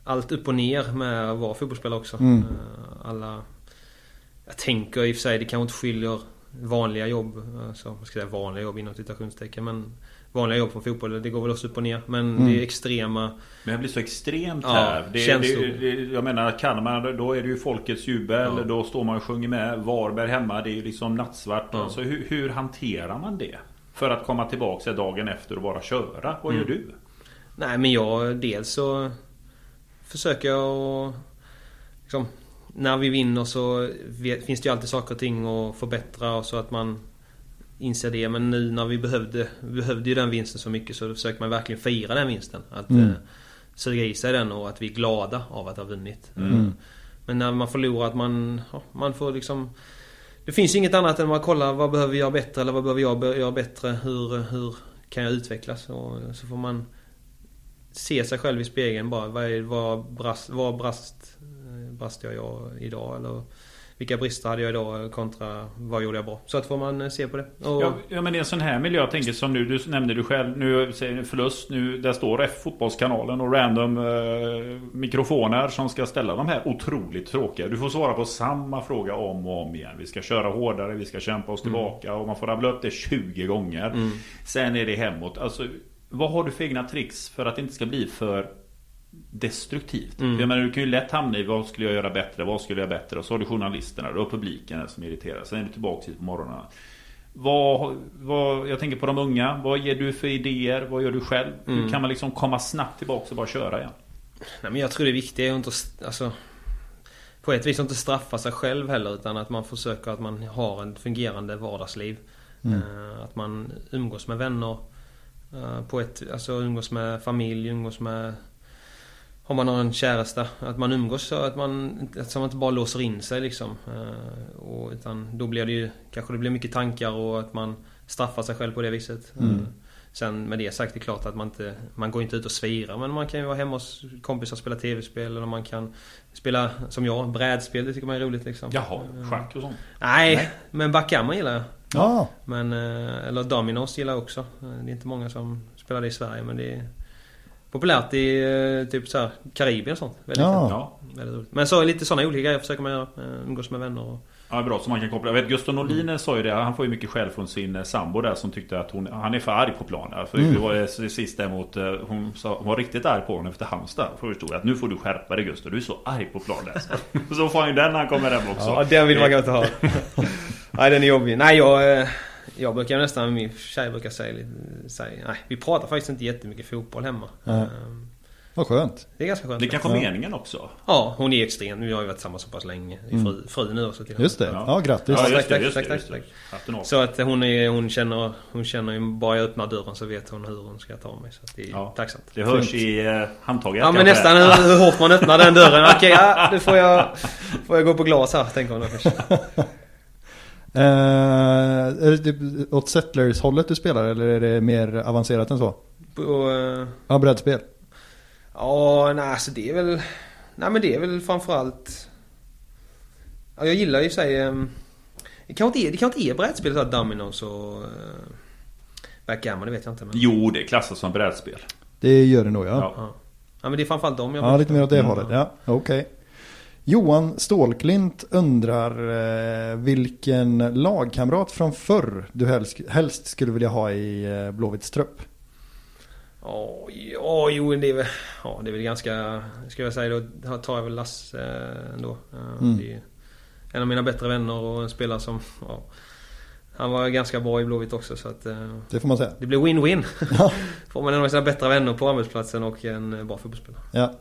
allt upp och ner med att vara fotbollsspelare också. Mm. Eh, Alla... Jag tänker i och för sig, det kanske inte skiljer vanliga jobb, alltså, vad ska jag säga vanliga jobb inom citationstecken men vanliga jobb från fotboll, det går väl också upp och ner. Men Mm. det är extrema Men det blir så extremt Ja, här. Det, det, det, jag menar, kan man, då är det ju folkets jubel. Ja. Då står man och sjunger med. Varberg hemma, det är ju liksom nattsvart. Ja. Alltså, hur, hur hanterar man det? För att komma tillbaka dagen efter och bara köra. Vad gör Mm. du? Nej men jag, dels så försöker jag att liksom, När vi vinner så finns det ju alltid saker och ting att förbättra och så att man inser det. Men nu när vi behövde, vi behövde ju den vinsten så mycket så försöker man verkligen fira den vinsten. Att Mm. eh, suga i sig den och att vi är glada av att ha vunnit. Mm. Men när man förlorar att man, ja, man får liksom det finns inget annat än att kolla vad behöver jag göra bättre eller vad behöver jag göra bättre? Hur, hur kan jag utvecklas? Och så får man se sig själv i spegeln bara. Vad, är, vad, brast, vad brast, brast jag idag? Eller vilka brister hade jag idag kontra vad gjorde jag bra? Så att får man eh, se på det. Och, Ja, ja men i en sån här miljö, jag tänker som nu, du nämnde du själv, nu säger förlust, nu där står F fotbollskanalen och random eh, mikrofoner som ska ställa de här otroligt tråkiga. Du får svara på samma fråga om och om igen. Vi ska köra hårdare, vi ska kämpa oss tillbaka och man får rabbla upp det 20 gånger. Sen är det hemåt. Alltså, vad har du för egna tricks för att det inte ska bli för destruktivt. Jag menar, du kan ju lätt hamna i vad skulle jag göra bättre, vad skulle jag göra bättre? Och så har du journalisterna och publiken som irriterar. Sen är du tillbaka hit på morgonen. Vad, vad, jag tänker på de unga. Vad ger du för idéer? Vad gör du själv? Hur kan man liksom komma snabbt tillbaka och bara köra igen? Nej, men jag tror det viktiga är att inte alltså, på ett vis att inte straffa sig själv heller utan att man försöker att man har ett fungerande vardagsliv. Eh, att man umgås med vänner eh, på ett, alltså umgås med familj, umgås med om man har en käresta, att man umgås så att man, att man inte bara låser in sig liksom. Eh, och, utan då blir det ju, kanske det blir mycket tankar och att man straffar sig själv på det viset. Eh, Sen med det sagt, det är klart att man inte, man går inte ut och svirar men man kan ju vara hemma hos kompisar och spela tv-spel eller man kan spela, som jag, brädspel. Det tycker man är roligt liksom. Jaha, schack och sånt. Nej, men backgammon gillar jag. Ja, Men, eh, eller Dominos gillar jag också. Det är inte många som spelar det i Sverige men det är populärt i eh, typ så här Karibien och sånt. Väldigt, Ja. Ja. väldigt roligt. Men så lite sådana olika grejer försöker man göra. Eh, Umgås med vänner och... Ja, bra. Så man kan koppla. Jag vet, Gustav Norlin sa ju det. Han får ju mycket skäll från sin eh, sambo där som tyckte att hon, han är för arg på planen. För det var ju sist däremot. eh, Hon, sa, hon var riktigt arg på honom efter Halmstad. Förstod jag att nu får du skärpa dig Gustav. Du är så arg på planen. <laughs> Så, får han ju den när han kommer hem också. Ja, den vill man inte ha. <laughs> nej, den är jobbig. Nej, jag... eh, Jag brukar nästan, min tjej brukar säga säga, nej vi pratar faktiskt inte jättemycket fotboll hemma. Eh, vad skönt. Det är ganska skönt. Det kanske är Ja. meningen också. Ja, hon är extrem. Vi har ju varit tillsammans så pass länge. Fru, fru nu också till. Just det. Ja, grattis. Ja, Ja, just det. Just det, just det. Så att hon, är, hon känner, hon känner ju bara jag öppnar dörren så vet hon hur hon ska ta mig. Så att det är Ja. tacksamt. Det hörs i eh, handtaget. Ja men kanske. nästan hur, hur hårt man öppnar den dörren. Okej, ja, nu får jag, får jag gå på glas här tänker hon då kanske. <laughs> Eh, är det typ åt Settlers-hållet du spelar eller är det mer avancerat än så? På, eh, Ja, brädspel. Ja, nej alltså det är väl... Nej men det är väl framförallt... Ja, jag gillar ju sig... Um, det kanske inte är, det kanske inte är brädspel så här Dominos och... Uh, Backgammon, det vet jag inte men... Jo, det klassas som brädspel. Det gör det nog ja. Ja. Ja. ja men det är framförallt dem jag Ja, lite mer åt det Mm. hållet. Ja, okej. Johan Stålklint undrar eh, vilken lagkamrat från förr du helst, helst skulle vilja ha i eh, Blåvitts trupp? Ja, ja, jo det är väl... Ja, det är väl ganska... Ska jag säga då tar jag väl Lasse eh, ändå. Eh, Mm. Det är en av mina bättre vänner och en spelare som... Ja, han var ganska bra i Blåvitt också så att... eh, Det får man säga. Det blir win-win. Ja. <laughs> Får man en av sina bättre vänner på arbetsplatsen och en bra fotbollsspelare. Ja.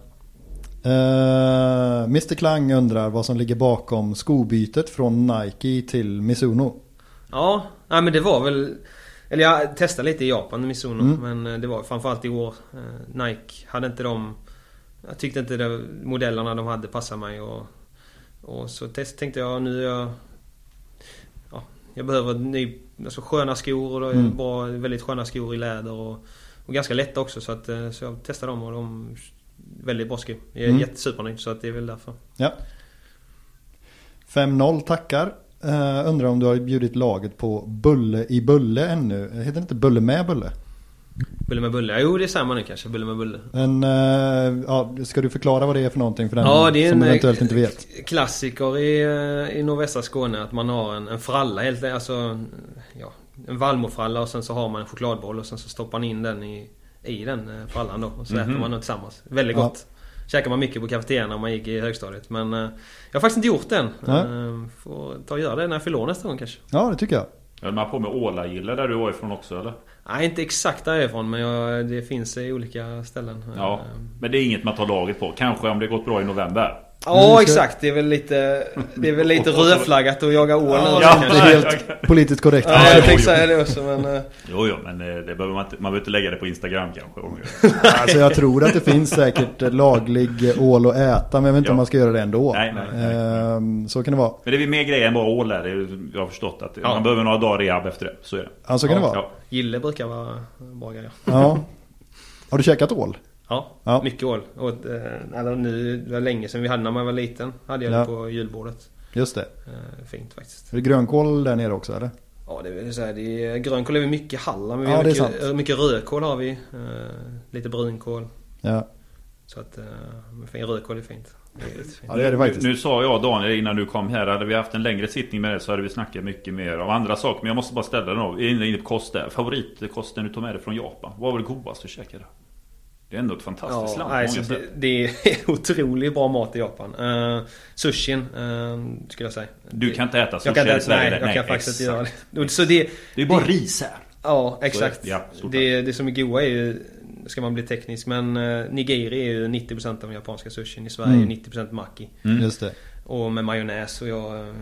Eh, Mr Klang undrar vad som ligger bakom skobytet från Nike till Mizuno. Ja, nej men det var väl... Eller jag testade lite i Japan med Mizuno Mm. men eh, det var framförallt i år. eh, Nike hade inte de... Jag tyckte inte de modellerna de hade passade mig och... Och så test, tänkte jag nu är jag... Ja, jag behöver ny, alltså sköna skor och då är det Mm. bra, väldigt sköna skor i läder och, och ganska lätta också så att så jag testade dem och de... Väldigt bra skor. Jag är Mm. jättesupernöjd så att det är väl därför. Ja. 5-0 tackar. Uh, undrar om du har bjudit laget på Bulle i Bulle ännu. Heter det inte Bulle med Bulle? Bulle med bulle. Jo, det är samma nu kanske. Bulle med bulle. En, eh, ja, ska du förklara vad det är för någonting för den Ja, det är som en, eventuellt eh, inte vet? Klassiker i, i nordvästra Skåne att man har en, en fralla helt alltså ja, En vallmofralla och sen så har man en chokladboll och sen så stoppar man in den i, i den eh, frallan då och så äter man den tillsammans. Väldigt Ja. gott. Käkar man mycket på kafeterian när man gick i högstadiet men eh, Jag har faktiskt inte gjort den. Nej. Eh, Får ta och göra det när jag fyller nästa gång kanske. Ja, det tycker jag. Höll man på med Ålagille där du var ifrån också eller? Nej, inte exakt därifrån men jag, det finns i olika ställen. Ja. Men det är inget man tar laget på. Kanske om det gått bra i november. Ja exakt, det är väl lite, det är väl lite <laughs> rödflaggat att jaga ål nu Ja, Ja, är helt politiskt korrekt. Ja, jag jo, tänkte säga det också men... eh, Jo, jo, men eh, det behöver man, inte, man behöver inte lägga det på Instagram kanske. <laughs> Alltså jag tror att det finns säkert laglig ål att äta men jag vet inte Ja. om man ska göra det ändå. Nej, nej, nej. Ehm, Så kan det vara. Men det är mer grejer än bara ål där. Jag har förstått att Ja. man behöver några dagar rehab efter det. Så är det. Ja, så kan det vara. Ja. Gille brukar vara bra grejer. Ja. Har du käkat ål? Ja, Ja. mycket ål. Och, eh, eller nu, det var länge sedan vi hade när man var liten. Hade jag Ja. det på julbordet. Just det. Eh, fint faktiskt. Är det grönkål där nere också eller? Ja, det är så här, det är, grönkål är vi mycket i Halland. Men vi Ja, har mycket, mycket rödkål har vi. Eh, lite brunkål. Ja. Så att, eh, men fin rödkål är fint. Det är riktigt fint. Ja det är det faktiskt. Nu, nu sa jag Daniel innan du kom här, hade vi haft en längre sittning med dig så hade vi snackat mycket mer om andra saker. Men jag måste bara ställa den av. Vi är inne inne på kost där. Favoritkosten du tog med dig från Japan? Vad var det godaste du käkade? Det är ändå ett fantastiskt land på nej, många så det, det är <laughs> otroligt bra mat i Japan. Uh, sushin, uh, skulle jag säga. Du kan inte äta sushi jag kan inte, i Sverige? Nej, jag kan faktiskt exakt. inte göra det. Så det, Det är bara ris här. Ja, exakt. Det. Ja, det, det som är goa är ju, ska man bli teknisk, men uh, nigiri är ju 90% av den japanska sushin. I Sverige Mm. är 90% maki. Mm. Just det. Och med majonnäs och jag,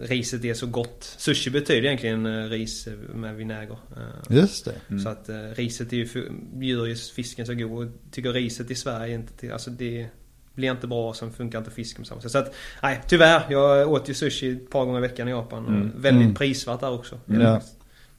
riset är så gott. Sushi betyder egentligen eh, ris med vinäger. Eh, Just det. Mm. Så att eh, riset är ju, för- gör ju fisken så god. Och tycker riset i Sverige inte till, alltså det blir inte bra sen funkar inte fisken på samma sätt. Så att, nej tyvärr. Jag åt ju sushi ett par gånger i veckan i Japan. Mm. Och väldigt Mm. prisvärt där också. Ja.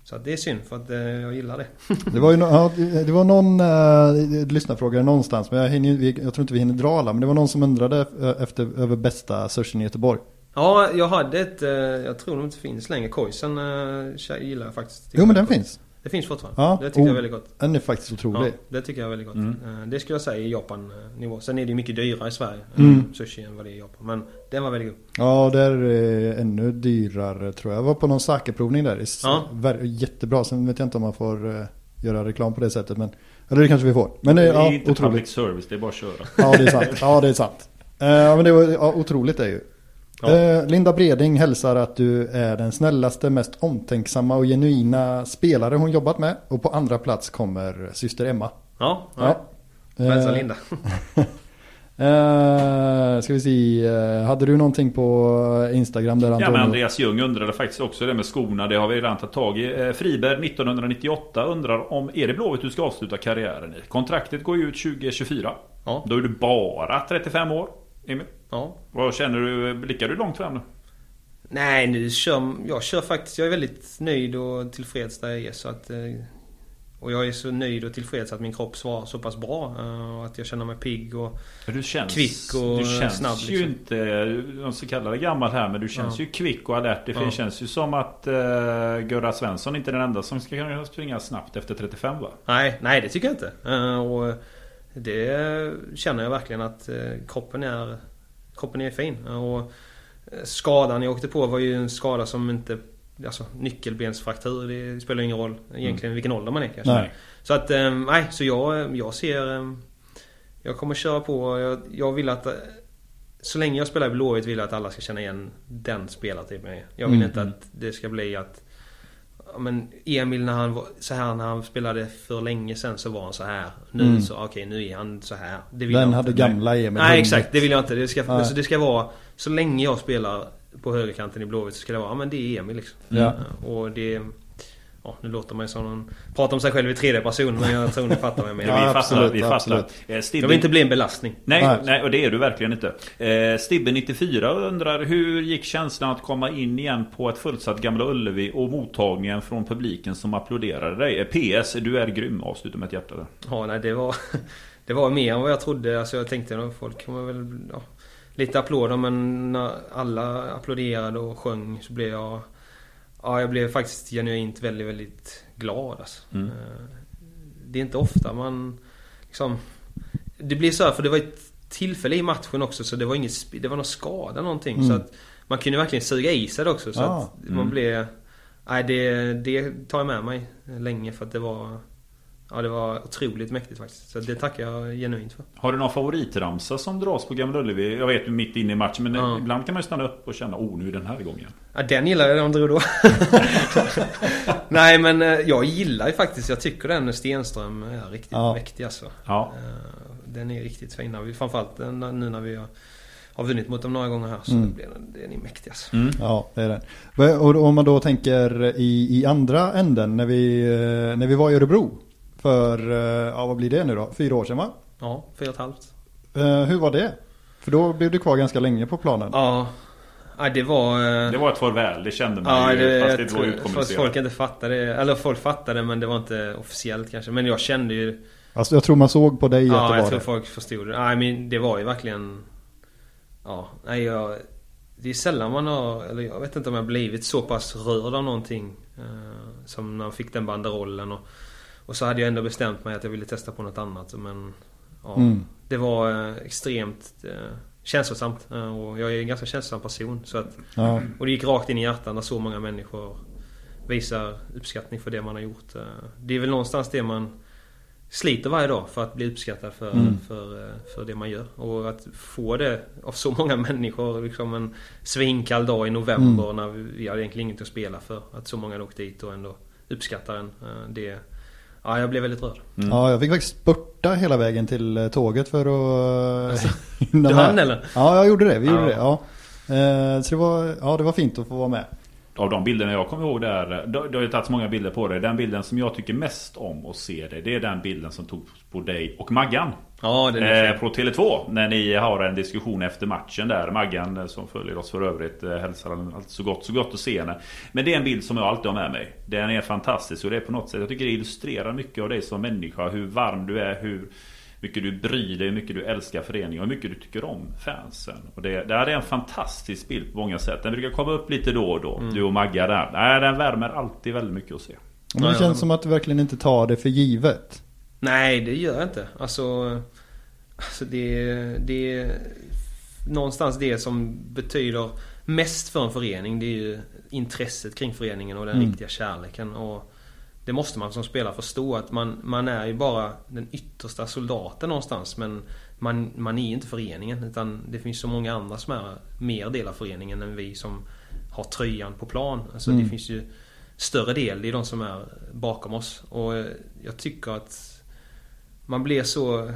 Så det är synd för att eh, jag gillar det. <laughs> Det var ju no det var någon uh, lyssnarfråga någonstans. Men jag, hinner, jag tror inte vi hinner dra alla. Men det var någon som undrade eh, efter, över bästa sushin i Göteborg. Ja, jag hade ett, eh, jag tror det inte finns längre. Koisen eh, gillar jag faktiskt. Jo men den finns. Det finns fortfarande. Ja, Det tycker jag är väldigt gott. Den är faktiskt Ja, otrolig. det tycker jag är väldigt gott. Mm. Eh, Det skulle jag säga i Japan-nivå. Sen är det mycket dyrare i Sverige. Mm. Sushi än vad det är i Japan. Men den var väldigt god. Ja, där är ännu dyrare tror jag. Jag var på någon sakeprovning där. Är Ja. jättebra. Sen vet jag inte om man får eh, göra reklam på det sättet. Men, eller det kanske vi får. Men det Det är är ja, inte public otroligt. service, det är bara att köra. Ja, det är sant. Ja, det är sant. Eh, Ja, men det var ja, otroligt det är ju. Ja. Eh, Linda Breding hälsar att du är den snällaste, mest omtänksamma och genuina spelare hon jobbat med. Och på andra plats kommer syster Emma. Ja, ja. Ja. Hälsa Eh, Linda. <laughs> <laughs> eh, ska vi se. hade du någonting på Instagram där Ja men Antonio? Andreas Ljung undrade faktiskt också det med skorna. Det har vi redan tagit tag i. Friberg 1998 undrar om är det Blåvitt du ska avsluta karriären i? Kontraktet går ju ut 2024. Ja. Då är du bara 35 år. Emil, ja. vad känner du? Blickar du långt fram nu? Nej, nu kör jag kör faktiskt. Jag är väldigt nöjd och tillfreds där jag är. Så att, eh, och jag är så nöjd och tillfreds att min kropp svarar så pass bra. eh, Och att jag känner mig pigg och... Du känns, Kvick och du känns snabb, ju liksom. inte, de så kallade gammal här, men du känns Ja. ju kvick och alert. Det Ja. känns ju som att uh, Gurra Svensson inte är den enda som ska kunna springa snabbt efter 35 va? Nej, nej det tycker jag inte. Eh, Och det känner jag verkligen att eh, kroppen är, kroppen är fin. Och eh, skadan jag åkte på var ju en skada som inte... Alltså nyckelbensfraktur, det spelar ingen roll egentligen vilken ålder man är kanske. Nej. Så att, eh, nej, så jag, jag ser... Jag kommer köra på. Jag, jag vill att... Så länge jag spelar i Blåvitt vill jag att alla ska känna igen den spelartypen jag är. Jag vill Mm. inte att det ska bli att... Ja, men Emil när han var så här när han spelade för länge sedan så var han så här. Nu Mm. så, okej nu är han så här. Det vill Den jag hade inte. gamla Emil Nej exakt, det vill jag inte. Det ska, Nej. så det ska vara... Så länge jag spelar på högerkanten i Blåvitt så ska det vara, ja men det är Emil liksom. Ja. Och det... Ja, nu låter man ju som någon... Pratar om sig själv i tredje person men jag tror ni fattar vad jag <laughs> menar. Ja, vi fattar, absolut, vi fattar. Eh, Stibbe- Jag vill inte bli en belastning. Nej, Nej. nej, och det är du verkligen inte. Eh, Stibbe94 undrar hur gick känslan att komma in igen på ett fullsatt Gamla Ullevi och mottagningen från publiken som applåderade dig? Eh, PS, du är grym. Avsluta med ett hjärta där. Ja, nej det var... <laughs> Det var mer än vad jag trodde. Alltså jag tänkte att folk kommer väl... Ja, lite applåder men när alla applåderade och sjöng så blev jag... Ja, jag blev faktiskt genuint väldigt, väldigt glad alltså. Mm. Eh, Det är inte ofta man... Liksom, det blir så här, för det var ett tillfälle i matchen också så det var inget... Det var någon skada någonting. Mm. Så att man kunde verkligen suga i sig det också. Så Ja. att man Mm. blev... Nej, det, det tar jag med mig länge för att det var... Ja, det var otroligt mäktigt faktiskt. Så det tackar jag genuint för. Har du någon favoritramsa som dras på Gamla Ullevi? Jag vet mitt inne i matchen men Ja. ibland kan man ju stanna upp och känna oh nu är den här gången. Ja, den gillar jag, de drog då. <laughs> Nej, men eh, jag gillar ju faktiskt, jag tycker den Stenström är riktigt Ja. mäktig alltså. Ja. Eh, Den är riktigt fin. Vi- Framförallt eh, nu när vi har, har vunnit mot dem några gånger här så Mm. blir den, den är mäktig alltså. Mm. Ja, det är den. Va- Och om man då tänker i, i andra änden när vi, när vi var i Örebro. För, eh, ja vad blir det nu då? Fyra år sedan va? Ja, fyra och ett halvt. Eh, hur var det? För då blev du kvar ganska länge på planen. Ja, ja det var... eh, Det var ett farväl, det kände man Ja, ju det, fast jag det inte var utkommunicerat. folk inte fattade Eller folk fattade men det var inte officiellt kanske. Men jag kände ju Alltså jag tror man såg på dig att Ja, det jag var tror det. folk förstod det. Nej, men det var ju verkligen... Ja, nej jag... Det är sällan man har, eller jag vet inte om jag blivit så pass rörd av någonting. Eh, som när jag fick den banderollen och... Och så hade jag ändå bestämt mig att jag ville testa på något annat. Men... Ja, Mm. Det var eh, extremt eh, känslosamt. Eh, och jag är en ganska känslosam person. Så att, Ja. och det gick rakt in i hjärtat när så många människor visar uppskattning för det man har gjort. Det är väl någonstans det man sliter varje dag för att bli uppskattad för, Mm. för, för det man gör. Och att få det av så många <laughs> människor liksom en svinkall dag i november Mm. när vi, hade egentligen inget att spela för. Att så många hade åkt dit och ändå uppskattar en. Det, ja, jag blev väldigt rörd. Mm. ja, jag fick faktiskt spurta hela vägen till eh, tåget för att <laughs> hinna Du hann eller? Ja, jag gjorde det. Vi gjorde Ja. det. Ja. Eh, Så det var, ja, det var fint att få vara med. Av de bilderna jag kommer ihåg där, det har ju tagits många bilder på det. Den bilden som jag tycker mest om att se det, det är den bilden som togs på dig och Maggan. Ja, den är Eh, på Tele2 när ni har en diskussion efter matchen där. Maggan eh, som följer oss för övrigt eh, hälsar alltid så gott, så gott att se henne. Men det är en bild som jag alltid har med mig. Den är fantastisk och det är på något sätt, jag tycker det illustrerar mycket av dig som människa. Hur varm du är, hur mycket du bryr dig, hur mycket du älskar föreningen och hur mycket du tycker om fansen. Och det, det här är en fantastisk bild på många sätt. Den brukar komma upp lite då och då. Du och Magga där. Nej, den värmer alltid väldigt mycket att se. Men det känns som att du verkligen inte tar det för givet. Nej, det gör jag inte. Alltså, alltså det, det är någonstans det som betyder mest för en förening. Det är ju intresset kring föreningen och den Mm. riktiga kärleken. Och det måste man som spelare förstå att man, man är ju bara den yttersta soldaten någonstans. Men man, man är inte föreningen. Utan det finns så många andra som är mer del av föreningen än vi som har tröjan på plan. Alltså Mm. det finns ju större del, det är de som är bakom oss. Och eh, jag tycker att man blir så...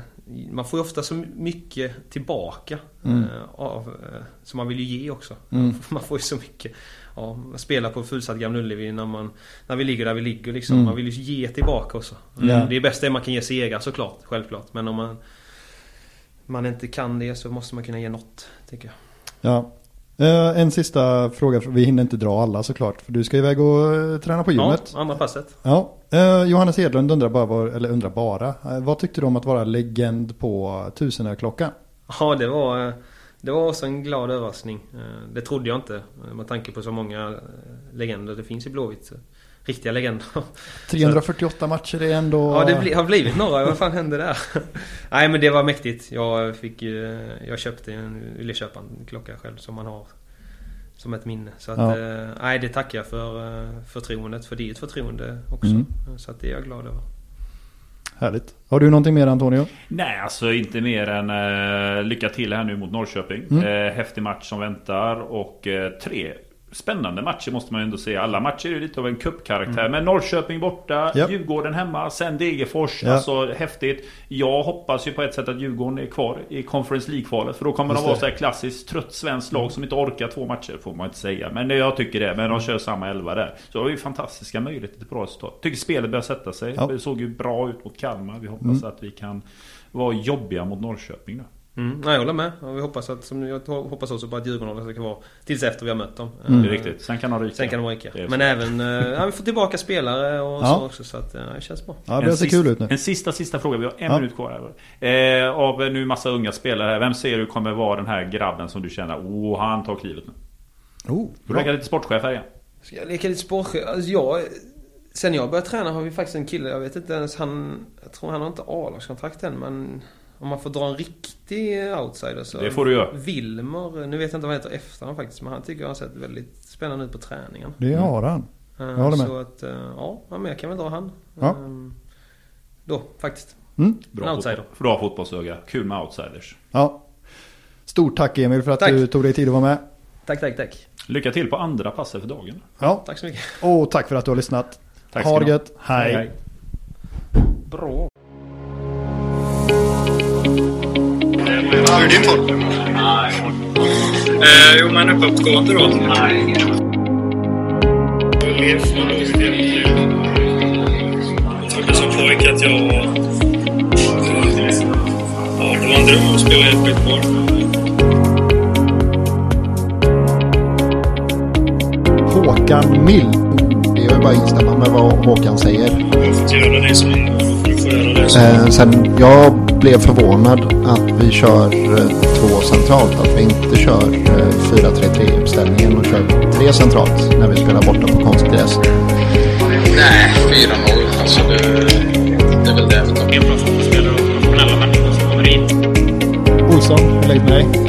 Man får ju ofta så mycket tillbaka. Mm. eh, Av, eh, som man vill ju ge också. Mm. <laughs> Man får ju så mycket. Ja, man spelar på fullsatt Gamla Ullevi när, man, när vi ligger där vi ligger liksom. Mm. Man vill ju ge tillbaka också. Ja. Det bästa är man kan ge segrar såklart, självklart. Men om man, man inte kan det så måste man kunna ge något, tycker jag. Ja. Eh, En sista fråga, vi hinner inte dra alla såklart. För du ska iväg och eh, träna på gymmet. Ja, andra passet. Ja. Eh, Johannes Hedlund undrar bara, eller undrar bara. Vad tyckte du om att vara legend på tusenöklockan? Ja, det var, det var också en glad överraskning. Eh, Det trodde jag inte eh, med tanke på så många eh, legender det finns i Blåvitt. Riktiga legender. <laughs> 348 matcher är ändå... Ja, det har blivit några. Vad fan hände där? <laughs> Nej, men det var mäktigt. Jag fick. Jag köpte en... Ville köpa en klocka själv som man har som ett minne. Så att... Ja. Nej, det tackar jag för förtroendet. För det är ett förtroende också. Mm. Så att det är jag glad över. Härligt. Har du någonting mer Antonio? Nej, alltså inte mer än eh, lycka till här nu mot Norrköping. Mm. Eh, häftig match som väntar och eh, tre spännande matcher måste man ju ändå säga. Alla matcher är lite av en cupkaraktär. Men Norrköping borta, Japp. Djurgården hemma, sen Degerfors. Ja. Alltså häftigt. Jag hoppas ju på ett sätt att Djurgården är kvar i Conference League-kvalet. För då kommer Just de vara det. så här klassiskt trött svenskt lag som inte orkar två matcher. Får man inte säga. Men jag tycker det. Men de kör samma elva där. Så det har ju fantastiska möjligheter till bra resultat. Tycker spelet börjar sätta sig. Ja. Det såg ju bra ut mot Kalmar. Vi hoppas Mm. att vi kan vara jobbiga mot Norrköping nu. Mm. Nej, jag håller med. Och vi hoppas att... Som jag hoppas också på att Djurgården ska vara tills efter vi har mött dem. Mm. Det är Eh, riktigt. Sen kan de ryka. Sen kan de ryka. Men även... eh, <laughs> Ja, vi får tillbaka spelare och Ja. så också. Så att eh, det känns bra. Ja, det ser sista, kul ut nu. En sista, sista fråga. Vi har en Ja. minut kvar här. Eh, av nu massa unga spelare här. Vem ser du kommer vara den här grabben som du känner, oh han tar klivet nu? Oh, Du lägger lite sportchef här igen. Ska jag leka lite sportchef? Alltså jag... Sen jag började träna har vi faktiskt en kille, jag vet inte ens han... Jag tror han har inte A-lagskontrakt än men... Om man får dra en riktig outsider så... Det får du göra. Wilmer, nu vet jag inte vad han heter efter han faktiskt men han tycker jag har sett väldigt spännande ut på träningen. Det har han. Eh, håller med. Så att, eh, ja, men jag kan väl dra han. Ja. Ehm, Då, faktiskt. Mm. Bra, En outsider. fotboll, bra fotbollsöga. Kul med outsiders. Ja. Stort tack Emil för att Tack. du tog dig tid att vara med. Tack, tack, tack. Lycka till på andra passet för dagen. Ja. Tack så mycket. Och tack för att du har lyssnat. Tack ha det gött. Hej. Bra. Hur är din form? Eh, jo, men uppåtgående då. Jag trodde som pojke att jag var... Ja, det var en dröm att spela i ett skitboll. Håkan Mild. Det är ju bara att instämma med vad Håkan säger. Jag fått göra det som det. Eh, sen jag blev förvånad att vi kör eh, två centralt. Att vi inte kör eh, 4-3-3 uppställningen och kör tre centralt när vi spelar borta på konstgräs. Nej, 4-0. Alltså det, det är väl det. En proffsspelare och professionella människor som kommer in. Olsson, hur är läget med dig?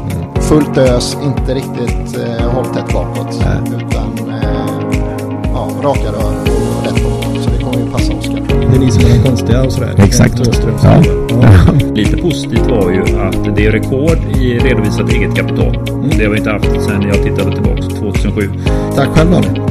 Fullt ös, inte riktigt eh, hålltätt bakåt. Utan eh, ja, raka rör och rätt på. Så det kommer ju passa Oskar. Det är ni som är de konstiga och sådär. Exakt. Ja. ja. <laughs> Lite positivt var ju att det är rekord i redovisat eget kapital. Det har vi inte haft sedan jag tittade tillbaka 2007. Tack själv Daniel.